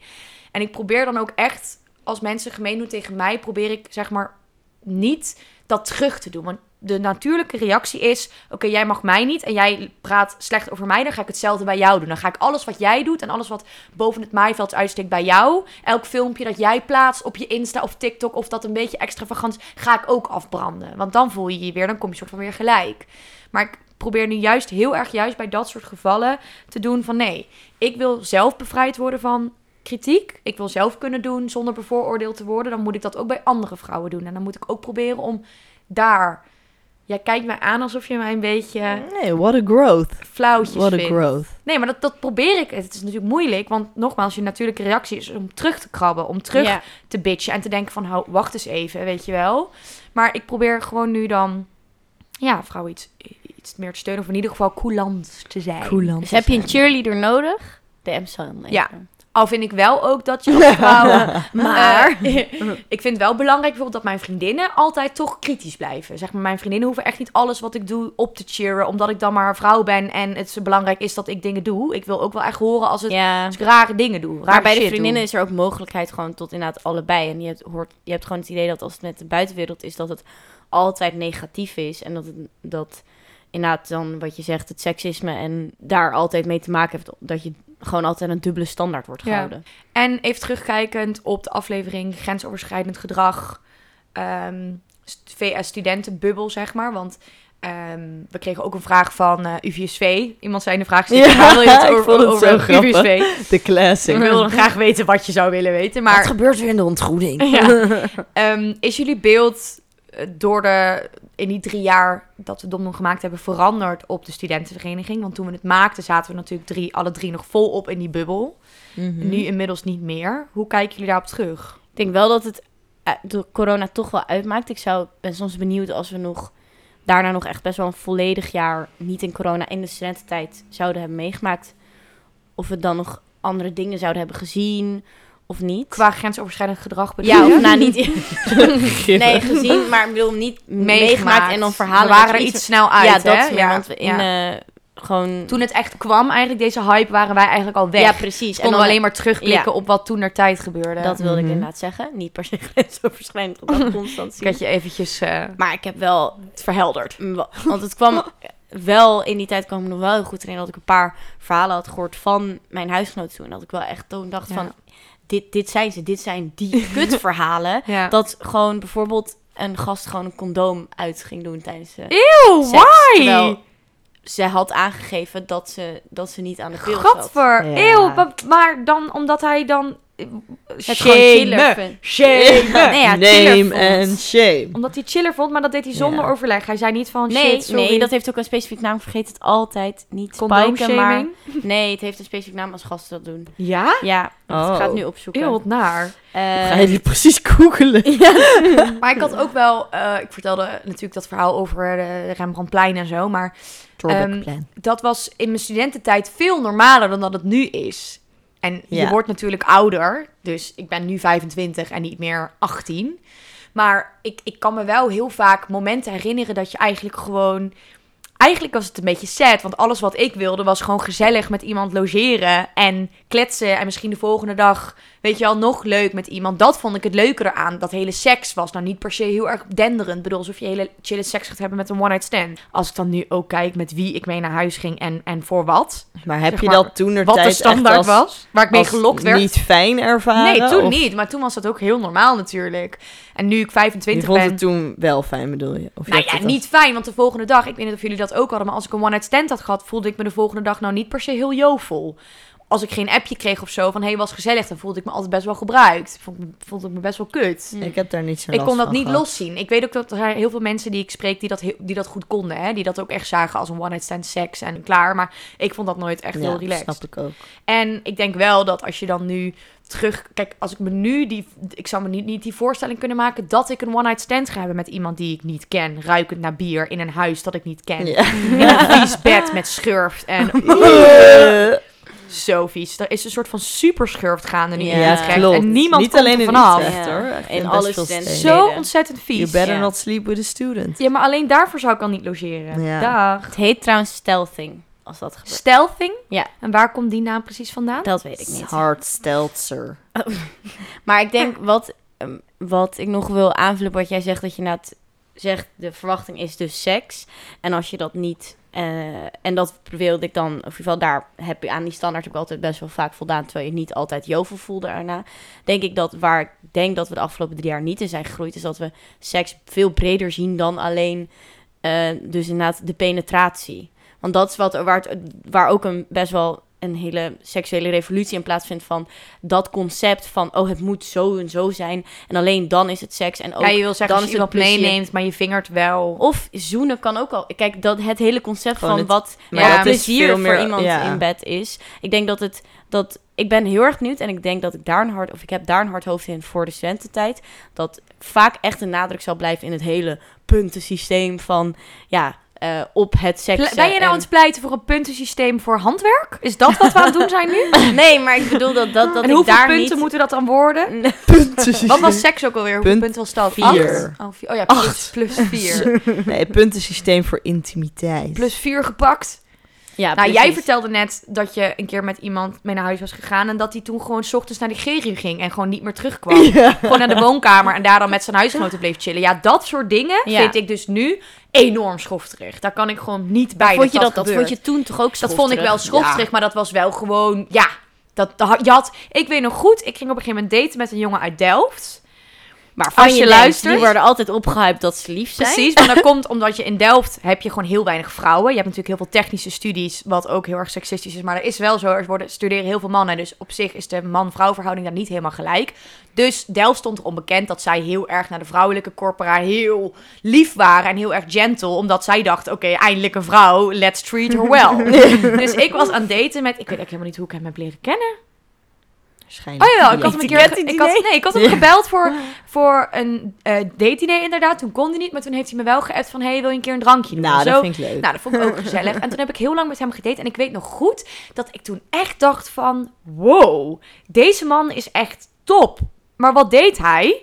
En ik probeer dan ook echt, als mensen gemeen doen tegen mij... probeer ik zeg maar niet dat terug te doen. Want de natuurlijke reactie is... oké, jij mag mij niet en jij praat slecht over mij... dan ga ik hetzelfde bij jou doen. Dan ga ik alles wat jij doet en alles wat boven het maaiveld uitsteekt bij jou... elk filmpje dat jij plaatst op je Insta of TikTok... of dat een beetje extravagant ga ik ook afbranden. Want dan voel je je weer, dan kom je soort van weer gelijk. Maar ik probeer nu juist heel erg juist bij dat soort gevallen te doen van... nee, ik wil zelf bevrijd worden van kritiek. Ik wil zelf kunnen doen zonder bevooroordeeld te worden. Dan moet ik dat ook bij andere vrouwen doen. En dan moet ik ook proberen om daar Jij kijkt mij aan alsof je mij een beetje Nee, what a growth. flauwtjes What a vindt. growth. Nee, maar dat, dat probeer ik. Het is natuurlijk moeilijk, want nogmaals, je natuurlijke reactie is om terug te krabben, om terug te bitchen en te denken van, hou, wacht eens even, weet je wel. Maar ik probeer gewoon nu dan, ja, vrouw iets, iets meer te steunen, of in ieder geval coulant te zijn. Coulant. Dus heb je een cheerleader nodig? Dan even. Ja. Al vind ik wel ook dat je als vrouw... [LAUGHS] Maar- Eh, [LAUGHS] ik vind wel belangrijk bijvoorbeeld dat mijn vriendinnen altijd toch kritisch blijven. Zeg maar, mijn vriendinnen hoeven echt niet alles wat ik doe op te cheeren, omdat ik dan maar een vrouw ben en het zo belangrijk is dat ik dingen doe. Ik wil ook wel echt horen als, het, Ja. als ik rare dingen doe. Rare Maar bij de vriendinnen is er ook mogelijkheid gewoon tot inderdaad allebei. En je hebt, hoort, je hebt gewoon het idee dat als het met de buitenwereld is, dat het altijd negatief is. En dat, het, dat inderdaad dan wat je zegt, het seksisme en daar altijd mee te maken heeft. Dat je gewoon altijd een dubbele standaard wordt Ja. gehouden. En even terugkijkend op de aflevering grensoverschrijdend gedrag. ehm, st- VS studentenbubbel, zeg maar. Want ehm, we kregen ook een vraag van eh, UVSV. Iemand zei in de vraag, Ja, waar wil je het over, het. UVSV? [LAUGHS] De classic. Ik wilde graag weten wat je zou willen weten. Wat Maar gebeurt er in de ontgroening? ja. [LAUGHS] Ehm, is jullie beeld eh, door de, in die drie jaar dat we Domdom gemaakt hebben veranderd op de studentenvereniging? Want toen we het maakten zaten we natuurlijk drie, alle drie nog volop in die bubbel. Mhm. Nu inmiddels niet meer. Hoe kijken jullie daarop terug? Ik denk wel dat het eh, door corona toch wel uitmaakt. Ik zou, ben soms benieuwd als we nog daarna nog echt best wel een volledig jaar niet in corona in de studententijd zouden hebben meegemaakt. Of we dan nog andere dingen zouden hebben gezien of niet. Qua grensoverschrijdend gedrag bedoel ja, of nou niet. [LAUGHS] nee, gezien, maar ik bedoel niet meegemaakt, en dan verhalen. We waren dat er iets snel uit, Ja, hè? dat meer, want we in ja. eh, gewoon... Toen het echt kwam, eigenlijk deze hype, waren wij eigenlijk al weg. Ja, precies. Dus konden we alleen maar terugblikken Ja. op wat toen naar tijd gebeurde. Dat wilde Mhm. ik inderdaad zeggen. Niet per se [LAUGHS] grensoverschrijdend gedrag [LAUGHS] constant ik zien. had je eventjes eh, Maar ik heb wel het verhelderd. Wa- Want het kwam wel, in die tijd kwam ik nog wel heel goed erin dat ik een paar verhalen had gehoord van mijn huisgenoot toen. Dat ik wel echt toen dacht Ja. van, dit, dit zijn ze, dit zijn die [LAUGHS] kutverhalen. Ja. dat gewoon bijvoorbeeld een gast gewoon een condoom uit ging doen tijdens de Eeuw, seks. why? Terwijl ze had aangegeven dat ze, dat ze niet aan de pil zat. Gadver. Ja. Eeuw, maar, maar dan omdat hij dan... Het gewoon chiller vindt. Shame. Nee, ja, chiller Name vond. and shame. Omdat hij chiller vond, maar dat deed hij zonder Ja. overleg. Hij zei niet van Nee, shit, sorry. nee, dat heeft ook een specifiek naam. Vergeet het altijd. Niet spiken, maar... [LAUGHS] Nee, het heeft een specifiek naam als gasten dat doen. Ja? Ja, Oh. ik ga het nu opzoeken. Eeuw, wat naar. Eh, Ga je die precies googelen? [LAUGHS] [LAUGHS] Maar ik had ook wel... eh, ik vertelde natuurlijk dat verhaal over de Rembrandtplein en zo, maar... Drawbackplan. dat was in mijn studententijd veel normaler dan dat het nu is. En je wordt natuurlijk ouder. Dus ik ben nu 25 en niet meer 18. Maar ik, ik kan me wel heel vaak momenten herinneren dat je eigenlijk gewoon... Eigenlijk was het een beetje sad, want alles wat ik wilde was gewoon gezellig met iemand logeren en kletsen. En misschien de volgende dag, weet je wel, nog leuk met iemand. Dat vond ik het leukere aan. Dat hele seks was nou niet per se heel erg denderend. Ik bedoel, alsof je hele chille seks gaat hebben met een one-night stand. Als ik dan nu ook kijk met wie ik mee naar huis ging en, en voor wat. maar heb zeg je maar, dat toen Wat de standaard was, waar ik mee gelokt werd. niet fijn ervaren? Nee, toen of niet. Maar toen was dat ook heel normaal natuurlijk. En nu ik 25 Je vond ben... het toen wel fijn, bedoel je? Of je Nou ja, als- niet fijn, want de volgende dag, ik weet niet of jullie dat ook hadden, maar als ik een one-night stand had gehad, voelde ik me de volgende dag nou niet per se heel jovel. Als ik geen appje kreeg of zo van, hey, was gezellig, dan voelde ik me altijd best wel gebruikt. Vond, ik- vond ik me best wel kut. Ik heb daar niet zo Ik kon dat niet gehad. loszien. Ik weet ook dat er heel veel mensen die ik spreek die dat, heel- die dat goed konden. Hè? Die dat ook echt zagen als een one-night stand seks en klaar. Maar ik vond dat nooit echt heel relaxed. snap ik ook. En ik denk wel dat als je dan nu terug... Kijk, als ik me nu die... Ik zou me niet, niet die voorstelling kunnen maken dat ik een one-night stand ga hebben met iemand die ik niet ken. Ruikend naar bier in een huis dat ik niet ken. Ja. In een [LAUGHS] vies bed met schurft en... [LAUGHS] Zo vies. Er is een soort van superschurft gaande nu Ja, in ja, Utrecht. klopt. En niemand niet komt alleen er in vanaf. Utrecht, Ja. hoor. Echt In best alle. Zo ontzettend You vies. better Ja. not sleep with a student. Ja, maar alleen daarvoor zou ik al niet logeren. Ja. Dag. Het heet trouwens stealthing, als dat gebeurt. Stealthing? Ja. En waar komt die naam precies vandaan? Dat weet ik niet. Hard steltzer. [LAUGHS] Maar ik denk, wat, ehm, wat ik nog wil aanvullen op wat jij zegt, dat je net zegt, de verwachting is dus seks. En als je dat niet... eh, en dat wilde ik dan, of in ieder geval daar heb je aan die standaard ik altijd best wel vaak voldaan, terwijl je niet altijd jovel voelde erna. Denk ik dat waar ik denk dat we de afgelopen drie jaar niet in zijn gegroeid, is dat we seks veel breder zien dan alleen eh, dus inderdaad de penetratie. Want dat is wat, waar, waar ook een best wel een hele seksuele revolutie in plaatsvindt van dat concept van oh het moet zo en zo zijn en alleen dan is het seks en ook ja, je wil zeggen dan als je is het iemand plezier. meeneemt, maar je vingert wel. Of zoenen kan ook al. Kijk, dat het hele concept Gewoon van het- wat, wat is plezier voor meer- iemand ja. in bed is. Ik denk dat het dat ik ben heel erg benieuwd en ik denk dat ik daar een hard of ik heb daar een hard hoofd in voor de studententijd dat vaak echt een nadruk zal blijven in het hele puntensysteem van ja eh, op het seks. Ple- Ben je nou aan het pleiten voor een puntensysteem voor handwerk? Is dat wat we aan het doen zijn nu? [LAUGHS] Nee, maar ik bedoel dat dat, dat en ik hoeveel daar punten niet. moeten dat dan worden? [LAUGHS] Puntensysteem. Wat was seks ook alweer? Hoeveel Punt punten was dat? vier. Acht? Oh, vier. oh ja, plus, Acht. plus [LAUGHS] vier. Nee, puntensysteem voor intimiteit. plus vier gepakt. Ja, Nou, jij vertelde net dat je een keer met iemand mee naar huis was gegaan... en dat hij toen gewoon 's ochtends naar de Gerie ging en gewoon niet meer terugkwam. [LAUGHS] Ja. Gewoon naar de woonkamer en daar dan met zijn huisgenoten bleef chillen. Ja, dat soort dingen Ja. vind ik dus nu enorm schofterig. Daar kan ik gewoon niet bij vond je dat, dat, dat gebeurt. vond je toen toch ook Dat vond ik wel schofterig? schofterig, maar dat was wel gewoon... Ja, dat, dat- je had... Ik weet nog goed, ik ging op een gegeven moment daten met een jongen uit Delft... Maar Als je je luistert- die worden altijd opgehyped dat ze lief zijn. Precies, maar dat komt omdat je in Delft heb je gewoon heel weinig vrouwen. Je hebt natuurlijk heel veel technische studies, wat ook heel erg seksistisch is. Maar er is wel zo, er worden, studeren heel veel mannen. Dus op zich is de man-vrouw verhouding daar niet helemaal gelijk. Dus Delft stond er onbekend dat zij heel erg naar de vrouwelijke corpora heel lief waren. En heel erg gentle, omdat zij dachten, oké, eindelijk een vrouw, let's treat her well. [LAUGHS] dus ik was aan daten met, ik weet eigenlijk helemaal niet hoe ik hem heb leren kennen. Waarschijnlijk. Oh ja, ik had hem een keer. Ik had, nee, ik had hem gebeld voor, voor een eh date-idee inderdaad. Toen kon hij niet, maar toen heeft hij me wel geappt van... hey, wil je een keer een drankje doen? Nou, En dat zo. vind ik leuk. Nou, dat vond ik ook [LAUGHS] gezellig. En toen heb ik heel lang met hem gedate. En ik weet nog goed dat ik toen echt dacht van... Wow, deze man is echt top. Maar wat deed hij?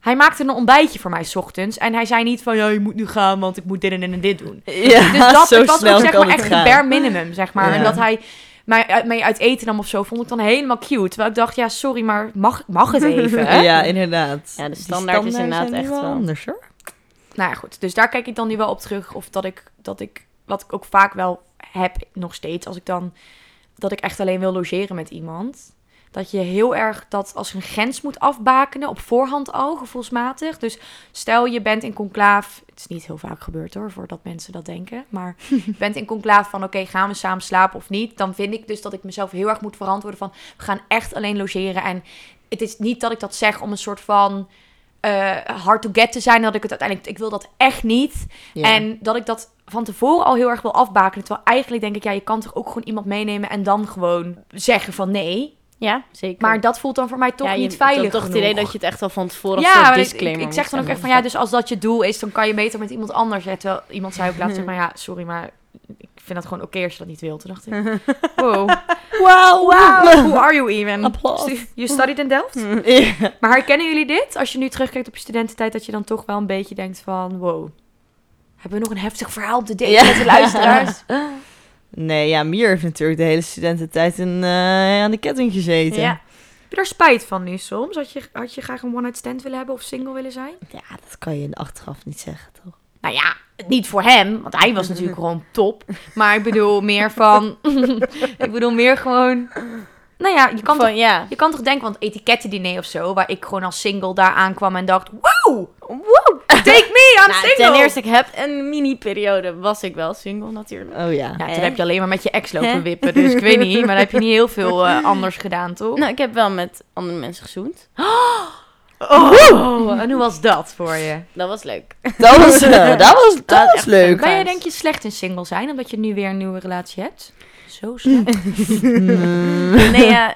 Hij maakte een ontbijtje voor mij 's ochtends. En hij zei niet van... Ja, je moet nu gaan, want ik moet dit en, en dit doen. ja, Dus dat zo was ook zeg maar echt gaan. bare minimum, zeg maar. Ja. En dat hij mij uit, mee uit eten nam of zo, vond ik dan helemaal cute. Terwijl ik dacht, ja, sorry, maar mag, mag het even? hè? [LAUGHS] Ja, inderdaad. Ja, de standaard is standaarden inderdaad echt wel- anders hoor. Nou ja, goed. Dus daar kijk ik dan nu wel op terug. Of dat ik, dat ik, wat ik ook vaak wel heb nog steeds, als ik dan, dat ik echt alleen wil logeren met iemand. Dat je heel erg dat als een grens moet afbakenen op voorhand al, gevoelsmatig. Dus stel je bent in conclaaf, het is niet heel vaak gebeurd hoor, voordat mensen dat denken. Maar [LAUGHS] je bent in conclaaf van oké, gaan we samen slapen of niet? Dan vind ik dus dat ik mezelf heel erg moet verantwoorden van, we gaan echt alleen logeren. En het is niet dat ik dat zeg om een soort van eh, hard to get te zijn. Dat ik het uiteindelijk, ik wil dat echt niet. En dat ik dat van tevoren al heel erg wil afbakenen. Terwijl eigenlijk denk ik, ja, je kan toch ook gewoon iemand meenemen en dan gewoon zeggen van nee. Ja, zeker. Maar dat voelt dan voor mij toch ja, je niet veilig toch het genoeg. idee dat je het echt al van tevoren ja, ik, disclaimer ik, ik zeg dan ook echt van ja, dus als dat je doel is, dan kan je beter met iemand anders. Ja, terwijl iemand zei ook laatst, maar ja, sorry, maar ik vind dat gewoon oké als je dat niet wilt. Toen dacht ik, [LAUGHS] wow, [LAUGHS] Wow, wow, who are you even? Applaus. Stu- You studied in Delft? [LAUGHS] Maar herkennen jullie dit? Als je nu terugkijkt op je studententijd, dat je dan toch wel een beetje denkt van, wow, hebben we nog een heftig verhaal op de date Ja. met de luisteraars? Nee, ja, Mier heeft natuurlijk de hele studententijd in, eh, aan de ketting gezeten. Ja. Heb je daar spijt van nu soms? Had je, had je graag een one-night stand willen hebben of single willen zijn? Ja, dat kan je achteraf niet zeggen, toch? Nou ja, niet voor hem, want hij was natuurlijk [LAUGHS] gewoon top. Maar ik bedoel meer van, [LAUGHS] ik bedoel meer gewoon, nou ja, je kan, toch, ja. je kan toch denken, want etikettendiner of zo, waar ik gewoon als single daar aankwam en dacht, wow, wow, [LAUGHS] take me, I'm Nou, single. ten eerste, ik heb een mini-periode, was ik wel single natuurlijk. Oh ja. Ja, toen heb je alleen maar met je ex lopen wippen, dus ik weet niet, [LAUGHS] maar dan heb je niet heel veel eh, anders gedaan, toch? Nou, ik heb wel met andere mensen gezoend. [GASPS] Oh, en hoe was dat voor je? Dat was leuk. Dat was, [LAUGHS] eh, dat was, dat was leuk. Ben jij denk je slecht in single zijn, omdat je nu weer een nieuwe relatie hebt? Zo slecht. Nee, ja,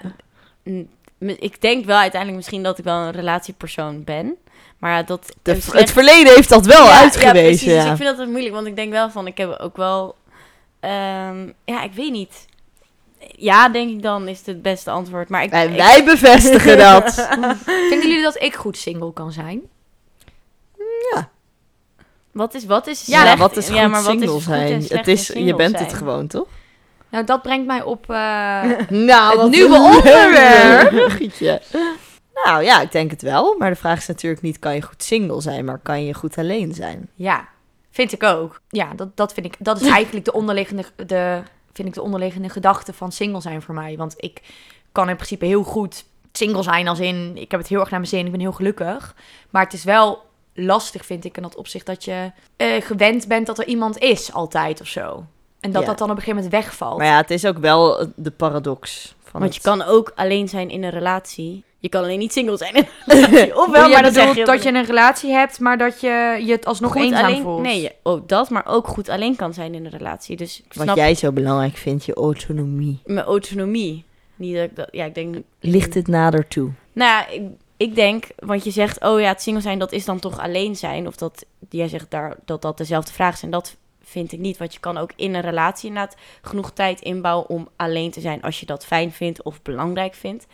m- ik denk wel uiteindelijk misschien dat ik wel een relatiepersoon ben. Maar ja, dat... De- een slecht- het verleden heeft dat wel Ja, Ja, uitgewezen. precies. Dus Ja, ik vind dat het moeilijk, want ik denk wel van, ik heb ook wel... ehm, ja, ik weet niet. Ja, denk ik dan, is het het beste antwoord. Maar ik... Wij, ik- wij bevestigen dat. [LAUGHS] Vinden jullie dat ik goed single kan zijn? Wat is, wat is Ja, slecht? wat is goed ja, maar wat single is goed en zijn? Het is, je bent het gewoon, toch? Nou, dat brengt mij op... eh, [LAUGHS] Nou, Het wat nieuwe [LAUGHS] onderwerp. Nou ja, ik denk het wel. Maar de vraag is natuurlijk niet, kan je goed single zijn, maar kan je goed alleen zijn? ja, vind ik ook. Ja, dat, dat vind ik... Dat is [LAUGHS] eigenlijk de onderliggende... De, vind ik de onderliggende gedachte van single zijn voor mij. Want ik kan in principe heel goed single zijn als in... Ik heb het heel erg naar mijn zin, ik ben heel gelukkig. Maar het is wel lastig, vind ik, in dat opzicht dat je eh, gewend bent dat er iemand is altijd of zo. En dat Ja. dat dan op een gegeven moment wegvalt. Maar ja, het is ook wel de paradox. Van Want je kan ook alleen zijn in een relatie. Je kan alleen niet single zijn in een relatie. Of Ofwel, wel, maar dat zeg je dat je een relatie hebt, maar dat je je het alsnog goed eenzaam alleen, voelt. Nee, je- oh, dat, maar ook goed alleen kan zijn in een relatie. Dus Wat snap jij zo belangrijk vindt, je autonomie. mijn autonomie. Niet dat ik dat, ja, ik denk... Ligt het nader toe? Nou ja, ik, ik denk, want je zegt, oh ja, het single zijn, dat is dan toch alleen zijn. Of dat, jij zegt daar, dat dat dezelfde vragen zijn. Dat vind ik niet, want je kan ook in een relatie inderdaad genoeg tijd inbouwen om alleen te zijn als je dat fijn vindt of belangrijk vindt.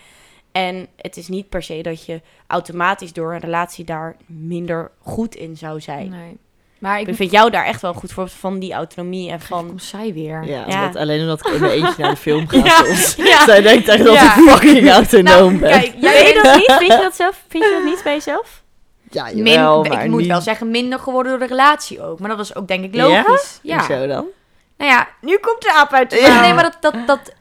En het is niet per se dat je automatisch door een relatie daar minder goed in zou zijn. Nee. Maar ik Ik vind jou daar echt wel een goed voorbeeld van die autonomie en van van... zij weer. Ja, Ja. Omdat, alleen omdat ik in mijn eentje naar de [LAUGHS] film ga Ja. soms. Ja. [LAUGHS] Zij denkt echt dat Ja. ik fucking autonoom ben. kijk, jij Weet dat niet? Vind je dat zelf? Vind je dat niet bij jezelf? ja, min, jawel, maar ik moet niet... wel zeggen, minder geworden door de relatie ook. Maar dat is ook denk ik logisch. Ja. Hoezo dan? Nou ja, Nu komt de aap uit de Ja. nee, maar dat, dat, dat,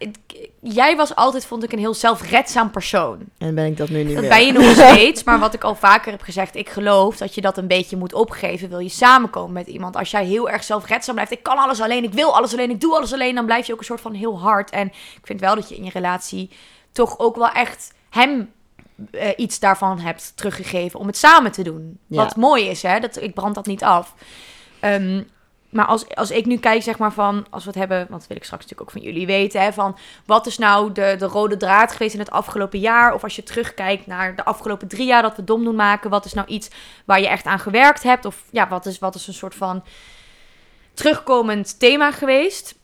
jij was altijd, vond ik, een heel zelfredzaam persoon. En ben ik dat nu niet Dat meer? ben je nog [LAUGHS] steeds, maar wat ik al vaker heb gezegd, ik geloof dat je dat een beetje moet opgeven. Wil je samenkomen met iemand? Als jij heel erg zelfredzaam blijft, ik kan alles alleen, ik wil alles alleen, ik doe alles alleen, dan blijf je ook een soort van heel hard. En ik vind wel dat je in je relatie toch ook wel echt hem eh, iets daarvan hebt teruggegeven om het samen te doen. Ja. Wat mooi is, hè? Dat, ik brand dat niet af. Ehm, maar als, als ik nu kijk, zeg maar van, als we het hebben, want dat wil ik straks natuurlijk ook van jullie weten, hè, van wat is nou de, de rode draad geweest in het afgelopen jaar? Of als je terugkijkt naar de afgelopen drie jaar dat we dom doen maken, wat is nou iets waar je echt aan gewerkt hebt? Of ja, wat is, wat is een soort van terugkomend thema geweest?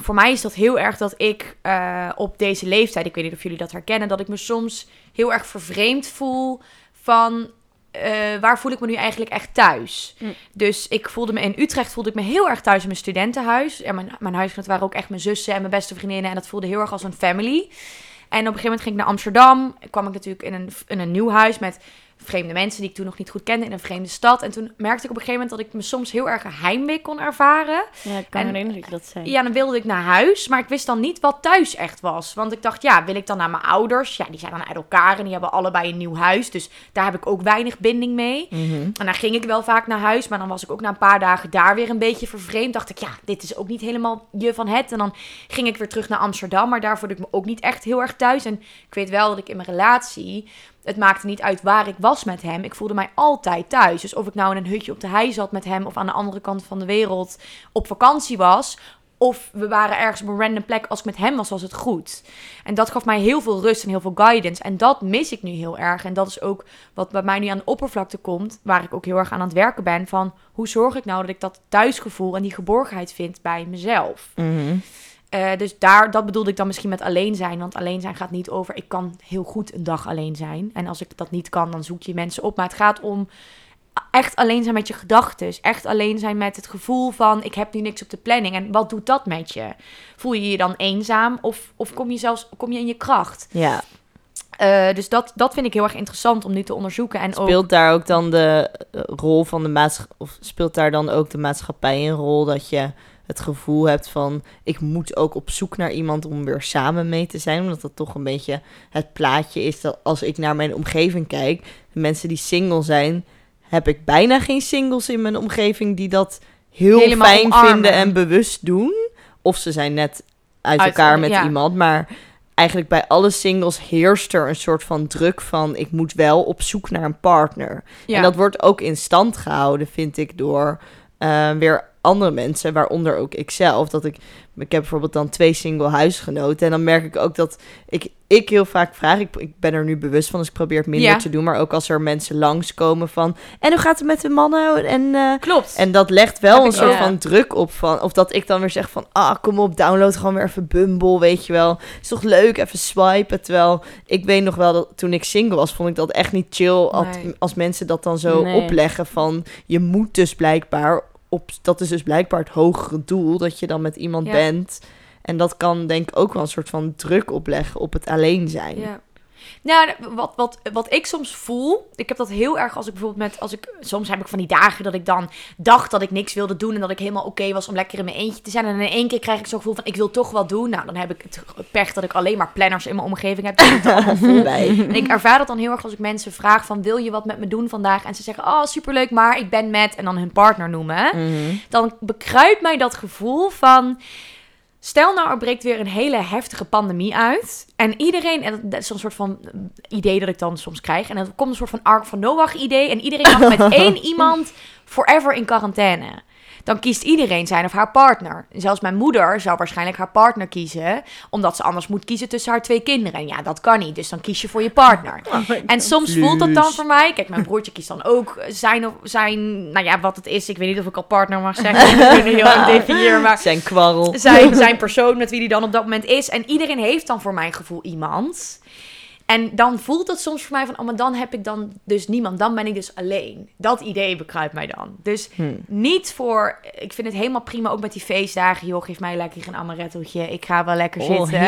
Voor mij is dat heel erg dat ik eh, op deze leeftijd, ik weet niet of jullie dat herkennen, dat ik me soms heel erg vervreemd voel van eh, waar voel ik me nu eigenlijk echt thuis. Mm. Dus ik voelde me in Utrecht voelde ik me heel erg thuis in mijn studentenhuis. En mijn, mijn huisgenoten waren ook echt mijn zussen en mijn beste vriendinnen. En dat voelde heel erg als een family. En op een gegeven moment ging ik naar Amsterdam. kwam ik natuurlijk in een, in een nieuw huis met vreemde mensen die ik toen nog niet goed kende in een vreemde stad. En toen merkte ik op een gegeven moment dat ik me soms heel erg heimwee kon ervaren. Ja, ik kan En- me herinneren dat je dat zei. Ja, dan wilde ik naar huis, maar ik wist dan niet wat thuis echt was. Want ik dacht, ja, wil ik dan naar mijn ouders? Ja, die zijn dan uit elkaar en die hebben allebei een nieuw huis. Dus daar heb ik ook weinig binding mee. Mhm. En dan ging ik wel vaak naar huis, maar dan was ik ook na een paar dagen daar weer een beetje vervreemd. Dacht ik, ja, dit is ook niet helemaal je van het. En dan ging ik weer terug naar Amsterdam, maar daar voelde ik me ook niet echt heel erg thuis. En ik weet wel dat ik in mijn relatie, het maakte niet uit waar ik was met hem. Ik voelde mij altijd thuis. Dus of ik nou in een hutje op de hei zat met hem of aan de andere kant van de wereld op vakantie was. Of we waren ergens op een random plek. Als ik met hem was, was het goed. En dat gaf mij heel veel rust en heel veel guidance. En dat mis ik nu heel erg. En dat is ook wat bij mij nu aan de oppervlakte komt. Waar ik ook heel erg aan aan het werken ben. Van hoe zorg ik nou dat ik dat thuisgevoel en die geborgenheid vind bij mezelf. Mhm. Eh, dus daar, dat bedoelde ik dan misschien met alleen zijn. Want alleen zijn gaat niet over, ik kan heel goed een dag alleen zijn. En als ik dat niet kan, dan zoek je mensen op. Maar het gaat om echt alleen zijn met je gedachten. Echt alleen zijn met het gevoel van, ik heb nu niks op de planning. En wat doet dat met je? Voel je je dan eenzaam? Of, of kom je zelfs kom je in je kracht? Ja, Eh, dus dat, dat vind ik heel erg interessant om nu te onderzoeken. En ook, speelt daar ook dan de eh, rol van de maatschappij... Of speelt daar dan ook de maatschappij een rol dat je het gevoel hebt van... Ik moet ook op zoek naar iemand om weer samen mee te zijn. Omdat dat toch een beetje het plaatje is dat als ik naar mijn omgeving kijk... Mensen die single zijn, heb ik bijna geen singles in mijn omgeving... die dat heel Helemaal fijn omarmen. vinden en bewust doen. Of ze zijn net uit, Uit- elkaar met ja. iemand, maar eigenlijk bij alle singles heerst er een soort van druk van ik moet wel op zoek naar een partner. ja. En dat wordt ook in stand gehouden, vind ik, door eh, weer andere mensen, waaronder ook ikzelf. Dat ik, ik heb bijvoorbeeld dan twee single huisgenoten. En dan merk ik ook dat ik, ik heel vaak vraag, ik, ik ben er nu bewust van, dus ik probeer het minder Ja. te doen. Maar ook als er mensen langskomen van, en hoe gaat het met de mannen? En, eh, Klopt. en dat legt wel Heb een soort ook. van druk op van... Of dat ik dan weer zeg van... Ah, kom op, download gewoon weer even Bumble, weet je wel. Is toch leuk, even swipen. Terwijl ik weet nog wel dat toen ik single was... vond ik dat echt niet chill als, als mensen dat dan zo Nee. opleggen van... Je moet dus blijkbaar... Op, dat is dus blijkbaar het hogere doel... dat je dan met iemand Ja. bent. En dat kan denk ik ook wel een soort van druk opleggen op het alleen zijn. Ja. Nou, wat, wat, wat ik soms voel, ik heb dat heel erg als ik bijvoorbeeld met, als ik, soms heb ik van die dagen dat ik dan dacht dat ik niks wilde doen en dat ik helemaal oké was om lekker in mijn eentje te zijn. En in één keer krijg ik zo'n gevoel van, ik wil toch wat doen. Nou, dan heb ik het pech dat ik alleen maar planners in mijn omgeving heb. [LAUGHS] allemaal vol. En ik ervaar dat dan heel erg als ik mensen vraag van, wil je wat met me doen vandaag? En ze zeggen, oh, superleuk, maar ik ben met, en dan hun partner noemen. Mhm. Dan bekruipt mij dat gevoel van... Stel nou, er breekt weer een hele heftige pandemie uit. En iedereen, en dat is een soort van idee dat ik dan soms krijg. En dan komt een soort van Ark van Noach idee. En iedereen mag met [LAUGHS] één iemand forever in quarantaine. Dan kiest iedereen zijn of haar partner. Zelfs mijn moeder zou waarschijnlijk haar partner kiezen. Omdat ze anders moet kiezen tussen haar twee kinderen. En ja, dat kan niet. Dus dan kies je voor je partner. En soms voelt dat dan voor mij. Kijk, mijn broertje kiest dan ook zijn, of zijn, nou ja, wat het is. Ik weet niet of ik al partner mag zeggen. [LAUGHS] Ik ben heel erg definiëren, maar Zijn kwarrel. zijn, zijn persoon met wie die dan op dat moment is. En iedereen heeft dan voor mijn gevoel iemand. En dan voelt het soms voor mij van, oh, maar dan heb ik dan dus niemand. Dan ben ik dus alleen. Dat idee bekruipt mij dan. Dus Hm. niet voor, ik vind het helemaal prima, ook met die feestdagen. Joh, geef mij lekker een amarettootje. Ik ga wel lekker Oh, zitten.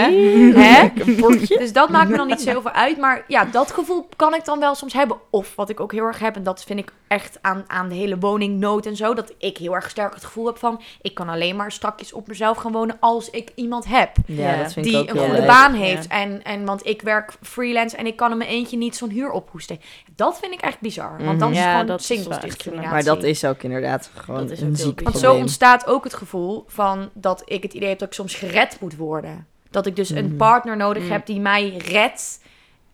Hè? [LAUGHS] Dus dat maakt me dan niet zo heel veel uit. Maar ja, dat gevoel kan ik dan wel soms hebben. Of wat ik ook heel erg heb, en dat vind ik echt aan, aan de hele woningnood en zo. Dat ik heel erg sterk het gevoel heb van, ik kan alleen maar strakjes op mezelf gaan wonen als ik iemand heb. Ja, Ja, dat vind ik Die ook een goede leuk. baan Ja. heeft. En, en want ik werk freelance en ik kan in mijn eentje niet zo'n huur ophoesten. Dat vind ik echt bizar. Want dan Mhm. is het Ja, gewoon dat singles discriminatie. Maar dat is ook inderdaad gewoon Dat is een ziek. Want zo ontstaat ook het gevoel van dat ik het idee heb dat ik soms gered moet worden. Dat ik dus een Mhm. partner nodig Mm. heb die mij redt.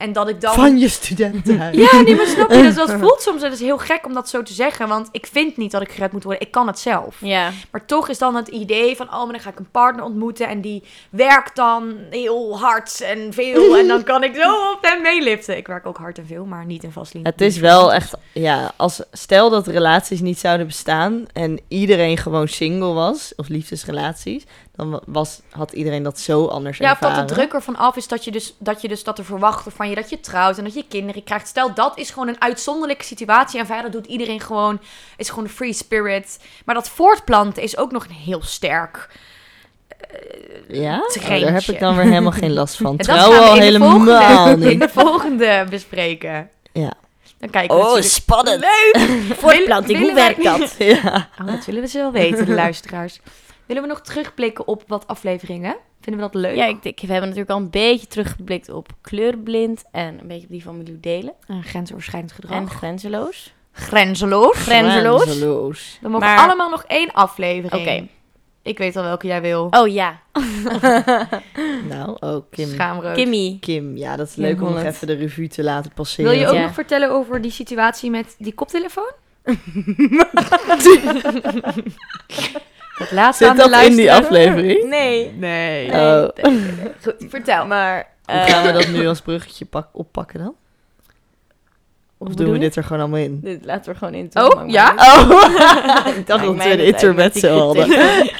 En dat ik dan... Van je studentenhuis. Ja, nee, maar snap je? Dus dat [LAUGHS] voelt soms, dat is heel gek om dat zo te zeggen. Want ik vind niet dat ik gered moet worden. Ik kan het zelf. Ja, Maar toch is dan het idee van, oh, maar dan ga ik een partner ontmoeten. En die werkt dan heel hard en veel. En dan kan ik zo op hem meeliften. Ik werk ook hard en veel, maar niet in vastlinie. Het is wel echt, ja, als stel dat relaties niet zouden bestaan en iedereen gewoon single was, of liefdesrelaties, dan wa- was, had iedereen dat zo anders Ja, of dat ervaren. de druk ervan af is dat je, dus, dat je dus dat er verwachten van je dat je trouwt en dat je kinderen krijgt. Stel, dat is gewoon een uitzonderlijke situatie en verder doet iedereen gewoon, is gewoon een free spirit. Maar dat voortplanten is ook nog een heel sterk. Ja, Oh, daar heb ik dan weer helemaal geen last van. [LAUGHS] Trouwen gaan we al in de helemaal volgende, [LAUGHS] in de volgende bespreken. Ja. Dan kijken we natuurlijk- spannend. Leuk! voortplanting, hoe werkt dat? [LAUGHS] Ja. Oh, dat willen we ze wel weten, de luisteraars. Willen we nog terugblikken op wat afleveringen? Vinden we dat leuk? Ja, ik, ik, we hebben natuurlijk al een beetje teruggeblikt op kleurenblind en een beetje op die van Delen. Een grensoverschrijdend gedrag. En grenzeloos. grenzeloos. Grenzeloos. Grenzeloos. We mogen Maar- allemaal nog één aflevering. Oké. Ik weet al welke jij wil. Oh ja, [LAUGHS] Nou, oh, Kim. Schaamrood. Kimmy. Kim, ja, dat is Kim leuk om nog even de revue te laten passeren. Wil je ook Ja. nog vertellen over die situatie met die koptelefoon? [LAUGHS] [LAUGHS] Het laatste aan Zit de dat in die aflevering? Nee. Nee. Oh. Goed, vertel. Maar... Hoe eh, gaan we dat nu als bruggetje pak oppakken dan? Of hoe doen we dit er gewoon allemaal in? Dit laten we gewoon in. Oh, ja? Oh, [LAUGHS] ik dacht dat we een intermezzo hadden. [LAUGHS]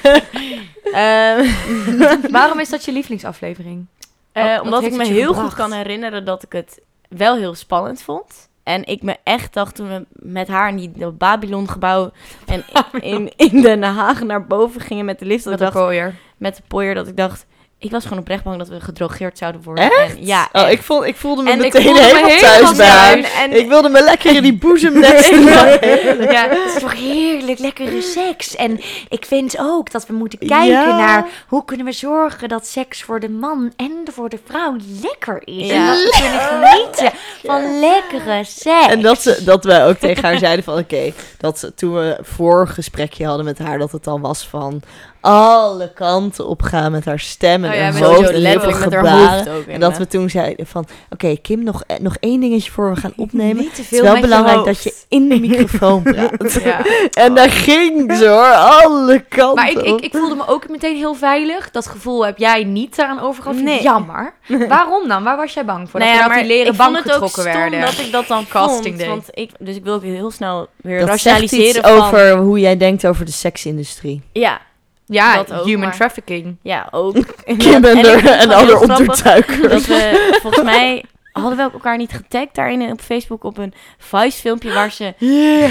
Ehm, [LAUGHS] Waarom is dat je lievelingsaflevering? Eh, omdat ik me heel gebracht? goed kan herinneren dat ik het wel heel spannend vond. En ik me echt dacht toen we met haar in die Babylon-gebouw en [LAUGHS] in, in Den Haag naar boven gingen met de lift. Dat Met ik dacht, kooier. met de pooier, dat ik dacht, ik was gewoon oprecht bang dat we gedrogeerd zouden worden. Echt? En, ja, Oh, ik, voel, ik voelde me En ik meteen voelde me helemaal helemaal thuis bij. En- Ik wilde me lekker in die [LAUGHS] boezem nesten. Ja, het is toch heerlijk, lekkere seks. En ik vind ook dat we moeten kijken Ja. naar hoe kunnen we zorgen dat seks voor de man en voor de vrouw lekker is. Ja. En dat we kunnen genieten van lekkere seks. En dat, ze, dat wij ook tegen haar zeiden van oké, dat ze, toen we voor gesprekje hadden met haar, dat het dan was van alle kanten op gaan met haar stem en Oh ja, haar hoofd en heel veel letterlijk met haar gebaren. hoofd ook. En dat we toen zeiden van oké Kim, nog, eh, nog één dingetje voor we gaan [LAUGHS] opnemen. niet te Het veel is wel belangrijk dat je in de microfoon [LAUGHS] praat. Ja. [LAUGHS] En daar ging ze hoor, alle kanten Maar ik, ik, ik voelde me ook meteen heel veilig. Dat gevoel heb jij niet aan overgehad. Nee. Jammer. Waarom dan? Waar was jij bang voor? Nou dat ja, dat die maar leren ik bank vond het ook getrokken werden. dat ik dat dan Casting vond. day. Want ik, dus ik wil ook heel snel weer Dat zegt rationaliseren iets van... over hoe jij denkt over de seksindustrie. Ja, Ja, dat ook, human maar- trafficking. ja, ook. [LAUGHS] Kim en, de, grappig ondertuikers. Dat we, [LAUGHS] volgens mij, hadden we elkaar niet getagd daarin op Facebook op een Vice filmpje waar ze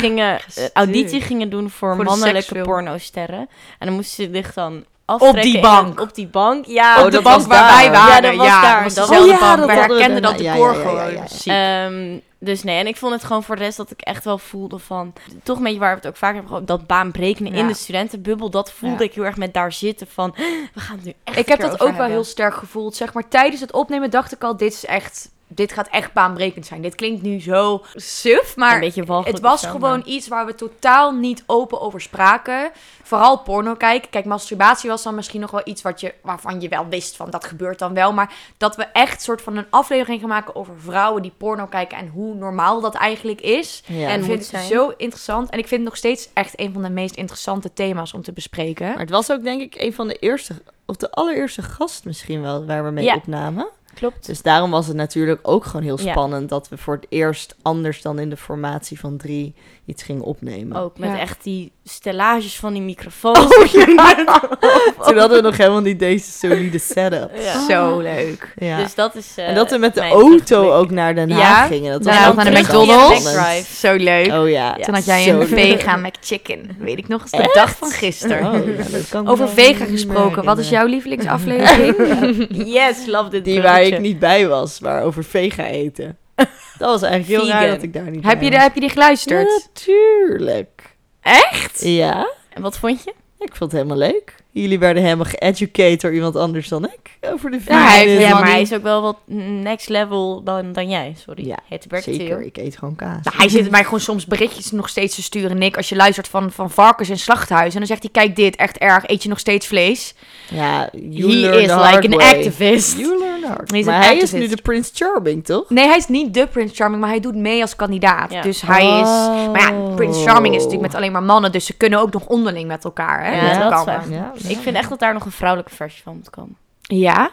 gingen, eh, auditie gingen doen voor, Voor de mannelijke seksfilm. pornosterren. En dan moesten ze zich dan aftrekken. die en bank. Op die bank, ja. Oh, op de dat bank was waar daar. wij waren. Ja, dat was daar. was Dat dezelfde was- Oh ja, bank. dat We herkenden dat Ja, decor ja, ja, ja, gewoon. Dus nee, en ik vond het gewoon voor de rest dat ik echt wel voelde van... Toch een beetje waar we het ook vaak hebben gehad, dat baanbrekenen Ja. in de studentenbubbel. Dat voelde Ja. ik heel erg met daar zitten van... [GASPS] We gaan het nu echt Ik heb dat ook wel heel sterk gevoeld. Zeg maar tijdens het opnemen dacht ik al, dit is echt, dit gaat echt baanbrekend zijn. Dit klinkt nu zo suf, maar het was zo, gewoon maar- iets waar we totaal niet open over spraken. Vooral porno kijken. Kijk, masturbatie was dan misschien nog wel iets wat je, waarvan je wel wist van dat gebeurt dan wel. Maar dat we echt soort van een aflevering gaan maken over vrouwen die porno kijken en hoe normaal dat eigenlijk is. Ja. En ik vind het zijn. zo interessant. En ik vind het nog steeds echt een van de meest interessante thema's om te bespreken. Maar het was ook denk ik een van de eerste, of de allereerste gast misschien wel, waar we mee Ja. opnamen. Klopt. Dus daarom was het natuurlijk ook gewoon heel Ja. spannend dat we voor het eerst anders dan in de formatie van drie iets gingen opnemen. Ook met Ja. echt die stellages van die microfoons. [LAUGHS] Toen hadden we nog helemaal niet deze solide setup. Ja. Zo leuk. Ja. Dus dat is... eh, en dat we met de auto ook naar Den Ja, Haag gingen. Dat was ook naar de McDonald's. Zo leuk. Oh ja. Toen had jij zo een leuk. vega McChicken. Weet ik nog eens de dag van gisteren. Oh, ja, dat kan ik Over vega gesproken. Wat is jouw lievelingsaflevering? [LAUGHS] Yes, love dit Die waar ik niet bij was, maar over vega eten. [LAUGHS] Dat was eigenlijk heel raar dat ik daar niet heb, je, de- heb je die geluisterd? Natuurlijk. Echt? Ja, En wat vond je? ik vond het helemaal leuk. Jullie werden helemaal geëducated door iemand anders dan ik. Over de Ja, hij Ja, maar hij is ook wel wat next level dan, dan jij. Sorry. Ja, Heet Bert Zeker, ik eet gewoon kaas. Nou, hij zit mij gewoon soms berichtjes nog steeds te sturen, Nick. Als je luistert van, van varkens en slachthuizen. En dan zegt hij, kijk dit, echt erg. Eet je nog steeds vlees? Ja, He is like an way. activist. You learn hard. He's maar an hij is nu de Prince Charming, toch? Nee, hij is niet de Prince Charming, maar hij doet mee als kandidaat. Ja. Dus hij is... Oh. Maar ja, Prince Charming is natuurlijk met alleen maar mannen. Dus ze kunnen ook nog onderling met elkaar, hè? Ja, met dat elkaar. Ja, Ik vind echt dat daar nog een vrouwelijke versie van moet komen. Ja?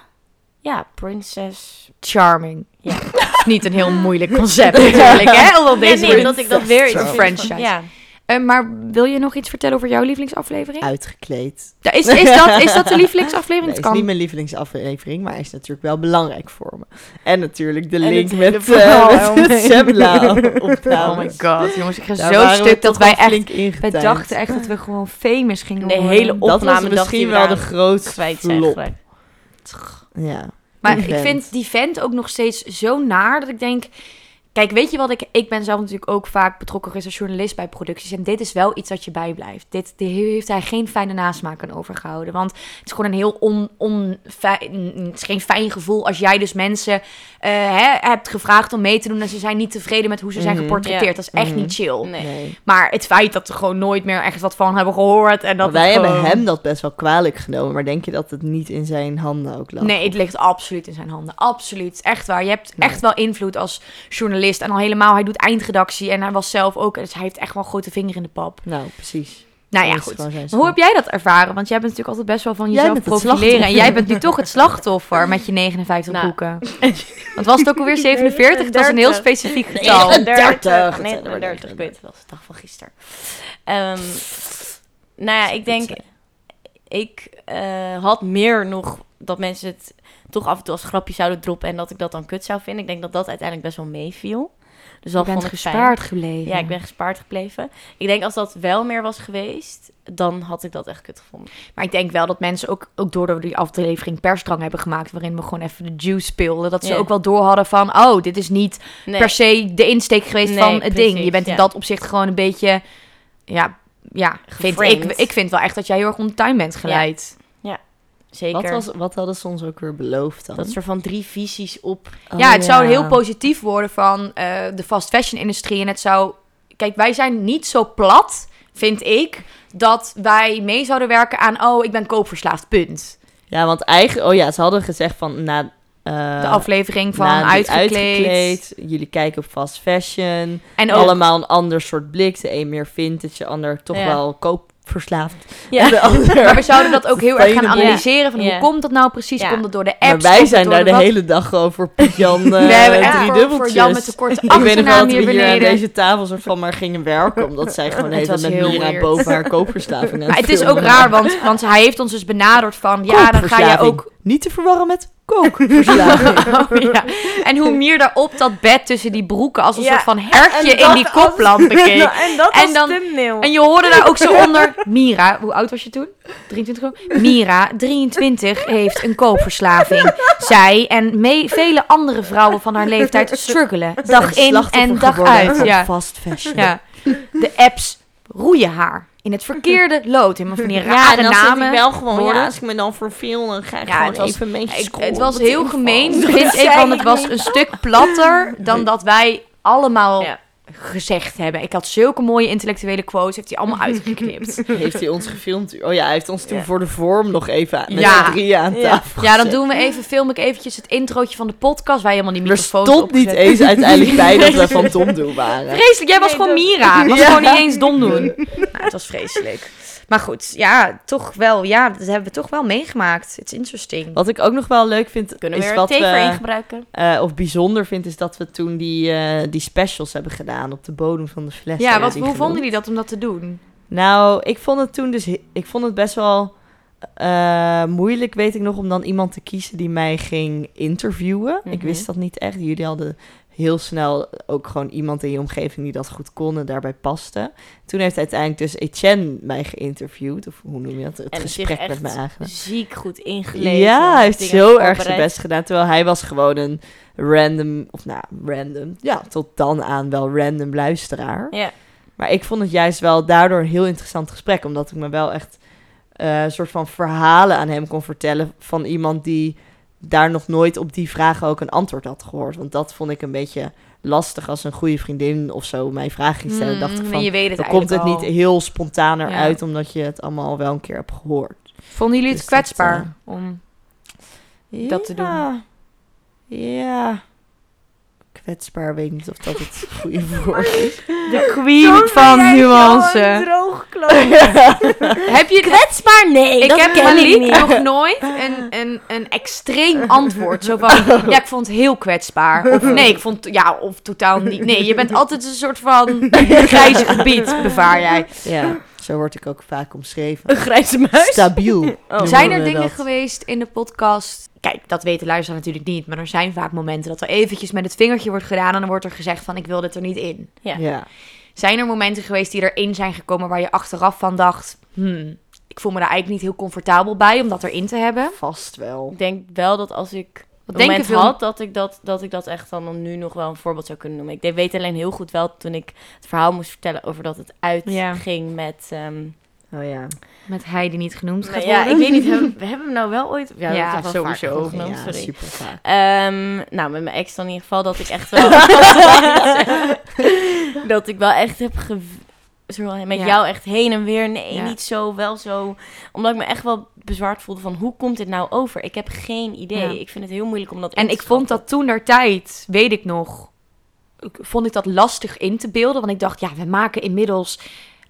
Ja, Princess. Charming. Ja. [LAUGHS] niet een heel moeilijk [LAUGHS] concept natuurlijk, hè? Omdat deze nee, omdat ik dat weer van- Franchise. Ja. Eh, maar wil je nog iets vertellen over jouw lievelingsaflevering? Uitgekleed. Ja, is, is, dat, is dat de [LAUGHS] lievelingsaflevering? Nee, Het is kan. niet mijn lievelingsaflevering, maar hij is natuurlijk wel belangrijk voor me. En natuurlijk de En link het hele met, verhaal eh met. [LAUGHS] Semla opnames. [LAUGHS] Oh my god, jongens. Ik ga Daar zo we stuk dat wij echt... Wij ingetuind. dachten echt dat we gewoon famous gingen De worden. hele Dat was opname dacht misschien wel de grootste kwijt zijn. Ja. Maar ik vind die vent ook nog steeds zo naar dat ik denk... Kijk, weet je wat ik... Ik ben zelf natuurlijk ook vaak betrokken als journalist bij producties. En dit is wel iets dat je bijblijft. Dit, dit heeft hij geen fijne nasmaak aan overgehouden. Want het is gewoon een heel on, onfijn... Het is geen fijn gevoel als jij dus mensen hè, hebt gevraagd om mee te doen... en ze zijn niet tevreden met hoe ze zijn Mhm. geportretteerd. Dat is echt Mhm. niet chill. Nee. Nee. Maar het feit dat we gewoon nooit meer echt wat van hebben gehoord... en dat Maar wij hebben hem dat best wel kwalijk genomen. Maar denk je dat het niet in zijn handen ook lag? Nee, het ligt absoluut in zijn handen. Absoluut. Echt waar. Je hebt Nee. echt wel invloed als journalist. En al helemaal, hij doet eindredactie. En hij was zelf ook. Dus hij heeft echt wel een grote vinger in de pap. Nou, precies. Nou ja, Dat is goed. Maar hoe heb jij dat ervaren? Want jij bent natuurlijk altijd best wel van jezelf profileren. En jij bent nu toch het slachtoffer met je 59 Nou. boeken. [LAUGHS] Wat was het ook alweer? 47? Het was een heel specifiek getal. 39. 39, ik weet het wel, is de dag van gisteren. Ehm, nou ja, ik denk, ik eh, had meer nog dat mensen het toch af en toe als grapje zouden droppen en dat ik dat dan kut zou vinden. Ik denk dat dat uiteindelijk best wel meeviel. Dus dat bent vond ik fijn. gespaard gebleven. Ja, ik ben gespaard gebleven. Ik denk als dat wel meer was geweest, dan had ik dat echt kut gevonden. Maar ik denk wel dat mensen ook, ook doordat we die aflevering persdrang hebben gemaakt... waarin we gewoon even de juice speelden... dat ze Ja. ook wel door hadden van... oh, dit is niet Nee, per se de insteek geweest Nee, van het ding. Je bent in ja. dat opzicht gewoon een beetje... Ja, ja vind ik, ik vind wel echt dat jij heel erg onder tuin bent geleid. Zeker. Wat, was, wat hadden ze ons ook weer beloofd dan? Dat soort van drie visies op. Oh, ja, het zou heel positief worden van eh, de fast fashion industrie. En het zou... Kijk, wij zijn niet zo plat, vind ik... dat wij mee zouden werken aan... oh, ik ben koopverslaafd, punt. Ja, want eigenlijk... Oh ja, ze hadden gezegd van... Na, eh, De aflevering van uitgekleed. uitgekleed, Jullie kijken op fast fashion. En ook Allemaal een ander soort blik. De een meer vintage, de ander toch Ja. wel koopverslaafd. Ja. En de [LAUGHS] ander... Maar we zouden dat ook heel erg gaan analyseren. Van Ja. hoe komt dat nou precies? Ja. Komt het door de Maar apps? wij zijn daar de wat? hele dag gewoon voor [LAUGHS] Jan We hebben echt drie voor, dubbeltjes. voor Jan met de korte [LAUGHS] Ik weet nog wel dat hier we hier aan beneden. deze tafel soort van maar gingen werken. Omdat zij gewoon tijd met heel Mira weird. boven haar koopverslaving Maar het is ook raar, want, want hij heeft ons dus benaderd van... Ja, dan ga je ook... Niet te verwarren met kookverslaving. [LAUGHS] [LAUGHS] Oh, ja. En hoe meer daar op dat bed tussen die broeken als een Ja, soort van hertje in die koplampen [LAUGHS] keek. en dat En dan- thumbnail. En je hoorde daar ook zo onder... Mira, hoe oud was je toen? 23 ook? Mira, 23, heeft een koopverslaving. Zij en mee, vele andere vrouwen van haar leeftijd struggelen. Dag in en dag uit. Ja. fast fashion. ja. De apps roeien haar. In het verkeerde [LAUGHS] lood. In van die Ja, rare en dan zit namen. ik wel gewoon, ja, als ik me dan verveel, dan ga ik Ja, gewoon even een beetje Ik- scrollen het was heel inval. gemeen, vind [LAUGHS] ik, want het was een stuk platter dan dat wij allemaal Ja. Gezegd hebben. Ik had zulke mooie intellectuele quotes, heeft hij allemaal [LAUGHS] uitgeknipt. Heeft hij ons gefilmd? Oh ja, hij heeft ons toen Ja. voor de vorm nog even met Ja. z'n drieën aan Ja. tafel Ja, dan gezet. doen we even, film ik eventjes het introotje van de podcast, waar je helemaal die Er microfoons stond niet eens uiteindelijk bij dat we van [LAUGHS] Tom doen waren. Vreselijk, jij was Nee, gewoon dat- Mira. Het was Ja. gewoon niet eens dom doen. [LAUGHS] Nou, het was vreselijk. Maar goed, ja, toch wel. Ja, dat hebben we toch wel meegemaakt. It's interesting. Wat ik ook nog wel leuk vind, Kunnen we is weer wat we, in gebruiken? eh, of bijzonder vind, is dat we toen die, eh, die specials hebben gedaan op de bodem van de fles. Ja, wat, hoe genoemd. vonden jullie dat om dat te doen? Nou, ik vond het toen dus, ik vond het best wel eh, moeilijk, weet ik nog, om dan iemand te kiezen die mij ging interviewen. Ik Mhm. wist dat niet echt. Jullie hadden heel snel ook gewoon iemand in je omgeving die dat goed kon en daarbij paste. Toen heeft uiteindelijk dus Etienne mij geïnterviewd, of hoe noem je dat? Het En gesprek met me aangedaan. Ziek goed ingelezen. Ja, hij heeft zo erg zijn best gedaan. Terwijl hij was gewoon een random, of nou, random, ja, tot dan aan wel random luisteraar. Ja. Maar ik vond het juist wel daardoor een heel interessant gesprek. Omdat ik me wel echt eh, een soort van verhalen aan hem kon vertellen. Van iemand die daar nog nooit op die vragen ook een antwoord had gehoord. Want dat vond ik een beetje lastig als een goede vriendin of zo mij vragen ging stellen. dacht ik Mm, van, je weet het dan komt het niet heel spontaan Ja. eruit. Omdat je het allemaal al wel een keer hebt gehoord. Vonden jullie het Dus dat, kwetsbaar om dat te doen? Ja. Kwetsbaar, weet niet of dat het [LAUGHS] goede woord is. De queen van nuance. [LAUGHS] Heb je Kwetsbaar? Nee, Ik dat heb ken Malik ik niet. nog nooit een, een, een extreem [LAUGHS] antwoord. Zo van, ja, ik vond het heel kwetsbaar. Of nee, ik vond, ja, of totaal niet. Nee, je bent altijd een soort van grijs gebied, bevaar jij. Ja, zo word ik ook vaak omschreven. Een grijze muis? Stabiel. [LAUGHS] Oh. Zijn er dingen dat. geweest in de podcast? Kijk, dat weten luisteraars natuurlijk niet. Maar er zijn vaak momenten dat er eventjes met het vingertje wordt gedaan. En dan wordt er gezegd van, ik wil dit er niet in. Ja. Ja. Zijn er momenten geweest die erin zijn gekomen waar je achteraf van dacht... Hmm, ik voel me daar eigenlijk niet heel comfortabel bij om dat erin te hebben? Vast wel. Ik denk wel dat als ik Wat moment veel... had, dat ik dat, dat ik dat echt dan nu nog wel een voorbeeld zou kunnen noemen. Ik deed- weet alleen heel goed wel toen ik het verhaal moest vertellen over dat het Ja. uitging met... ehm, Oh ja. Met hij die niet genoemd gaat ja, ik weet niet, [LAUGHS] hebben, we hebben hem nou wel ooit... Ja, Ja, dat sowieso. genoemd, ja, sorry. super vaak. Ehm, nou, met mijn ex dan in ieder geval dat ik echt wel... [LAUGHS] [LAUGHS] dat ik wel echt heb ge... Met Ja. jou echt heen en weer. Nee, Ja. niet zo, wel zo. Omdat ik me echt wel bezwaard voelde van... Hoe komt dit nou over? Ik heb geen idee. Ja. Ik vind het heel moeilijk om dat En ik vond dat toen der tijd, weet ik nog, vond ik dat lastig in te beelden. Want ik dacht, ja, we maken inmiddels,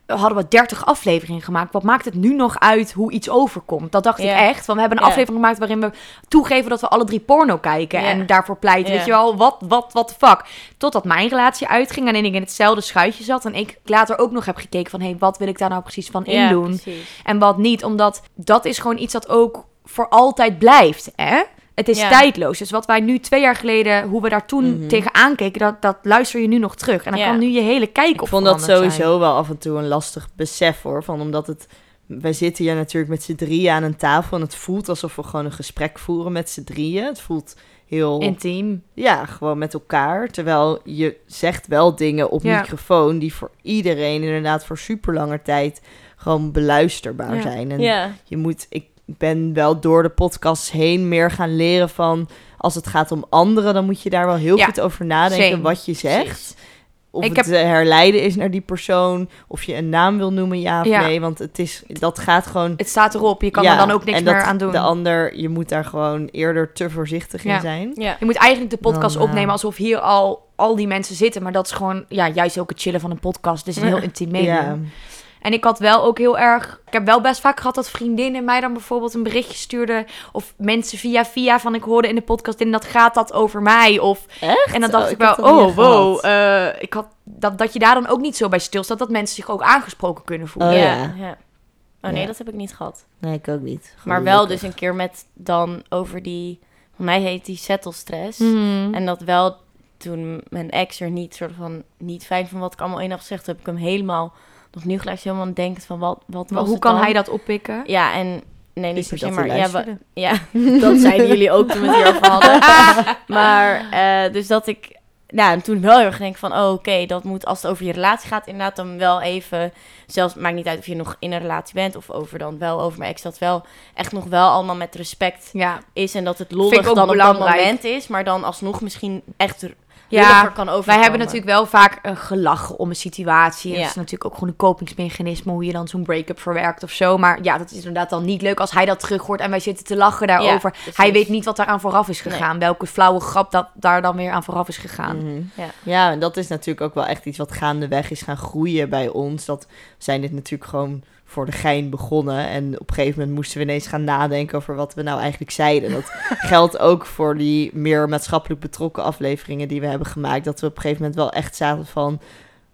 hadden we 30 afleveringen gemaakt. Wat maakt het nu nog uit hoe iets overkomt? Dat dacht ik echt. Want we hebben een aflevering gemaakt waarin we toegeven dat we alle drie porno kijken. En daarvoor pleiten, weet je wel, wat, wat, wat de fuck. Totdat mijn relatie uitging en ik in hetzelfde schuitje zat. En ik later ook nog heb gekeken van, hé, hey, wat wil ik daar nou precies van indoen? precies. En wat niet, omdat dat is gewoon iets dat ook voor altijd blijft, hè? Het is Ja. tijdloos. Dus wat wij nu twee jaar geleden, hoe we daar toen Mhm. tegenaan keken, dat, dat luister je nu nog terug. En dan Ja. kan nu je hele kijk Ik op vond dat zijn. sowieso wel af en toe een lastig besef hoor. Van omdat het. Wij zitten hier natuurlijk met z'n drieën aan een tafel. En het voelt alsof we gewoon een gesprek voeren met z'n drieën. Het voelt heel. Intiem. Ja, gewoon met elkaar. Terwijl je zegt wel dingen op Ja. microfoon. die voor iedereen inderdaad voor super lange tijd. gewoon beluisterbaar Ja. zijn. En Ja. je moet. Ik ben wel door de podcasts heen meer gaan leren van. als het gaat om anderen, dan moet je daar wel heel Ja, goed over nadenken same. wat je zegt. Of Ik het heb- te herleiden is naar die persoon. Of je een naam wil noemen, ja of Ja. nee. Want het is, dat gaat gewoon... Het staat erop, je kan Ja, er dan ook niks dat meer aan doen. De ander, je moet daar gewoon eerder te voorzichtig in zijn. Ja. Je moet eigenlijk de podcast Dan, eh, opnemen alsof hier al al die mensen zitten. Maar dat is gewoon, ja, juist ook het chillen van een podcast. Dus een Ja. heel intiem medium. En ik had wel ook heel erg... Ik heb wel best vaak gehad dat vriendinnen mij dan bijvoorbeeld een berichtje stuurden. Of mensen via via van ik hoorde in de podcast en dat gaat dat over mij. Of, Echt? en dan dacht Oh, ik wel, oh wow. eh, ik had, dat, dat je daar dan ook niet zo bij stilstaat. Dat mensen zich ook aangesproken kunnen voelen. Oh, ja. ja. ja. Oh nee, Ja. dat heb ik niet gehad. Nee, ik ook niet. Maar wel dus een keer met dan over die mij heet die settle stress. Mhm. En dat wel toen mijn ex er niet soort van niet fijn van wat ik allemaal één had gezegd, heb ik hem helemaal nog nu gelijk helemaal aan het denken van wat wat Maar was hoe het kan dan? hij dat oppikken? Ja, en nee, niet hij maar ja, luisterde? ja, [LAUGHS] dat zeiden jullie ook toen we het hierover hadden. [LAUGHS] maar eh, dus dat ik, nou, en toen wel heel erg denk van, oh, oké, dat moet als het over je relatie gaat, inderdaad dan wel even, zelfs maakt niet uit of je nog in een relatie bent of over dan wel over mijn ex, dat wel echt nog wel allemaal met respect Ja, is en dat het lollig ook dan op dat belangrijk. moment is, maar dan alsnog misschien echt ja lulliger kan overkomen. wij hebben natuurlijk wel vaak een gelachen om een situatie. En Ja. Dat is natuurlijk ook gewoon een kopingsmechanisme, hoe je dan zo'n break-up verwerkt of zo. Maar ja, dat is inderdaad dan niet leuk als hij dat terug hoort en wij zitten te lachen daarover. hij weet niet wat daar aan vooraf is Nee. gegaan. Welke flauwe grap dat daar dan weer aan vooraf is gegaan. Mhm. Ja. Ja, en dat is natuurlijk ook wel echt iets wat gaandeweg is gaan groeien bij ons. Dat zijn dit natuurlijk gewoon voor de gein begonnen. En op een gegeven moment moesten we ineens gaan nadenken over wat we nou eigenlijk zeiden. Dat [LAUGHS] geldt ook voor die meer maatschappelijk betrokken afleveringen die we hebben gemaakt. Dat we op een gegeven moment wel echt zaten van...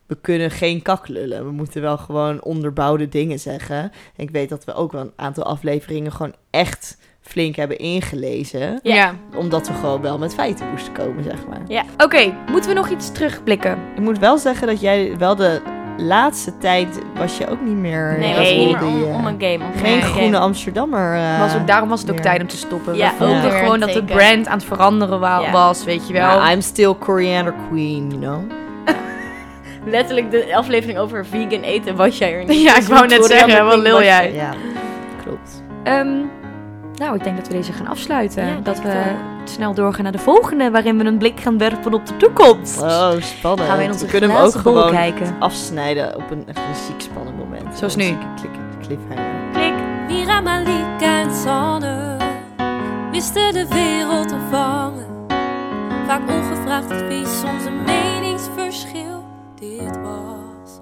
We kunnen geen kak lullen. We moeten wel gewoon onderbouwde dingen zeggen. En ik weet dat we ook wel een aantal afleveringen gewoon echt flink hebben ingelezen. Ja. Omdat we gewoon wel met feiten moesten komen, zeg maar. Oké, moeten we nog iets terugblikken? Ik moet wel zeggen dat jij wel de laatste tijd was je ook niet meer. Nee, eh, was Nee. niet meer die, om, om een game. om geen een groene game. Amsterdammer. eh, was ook, daarom was het ook meer. tijd om te stoppen. Ja, we voelden gewoon dat de brand aan het veranderen wa- Ja. was, weet je wel. Ja, I'm still Coriander Queen, you know. [LAUGHS] Letterlijk de aflevering over vegan eten was jij er niet. [LAUGHS] Ja, ik Dus wou net zeggen, wat was jij? Ja, klopt. Ehm, nou, ik denk dat we deze gaan afsluiten. Dat we snel doorgaan naar de volgende, waarin we een blik gaan werpen op de toekomst. Oh, spannend. Gaan we in onze we kunnen hem ook gewoon kijken. afsnijden op een, echt een ziek spannend moment. Zoals nu. Klik, cliffhanger. Klik. Miramalika en zonne. wisten de wereld te vangen. Vaak ongevraagd advies, soms een meningsverschil. Dit was...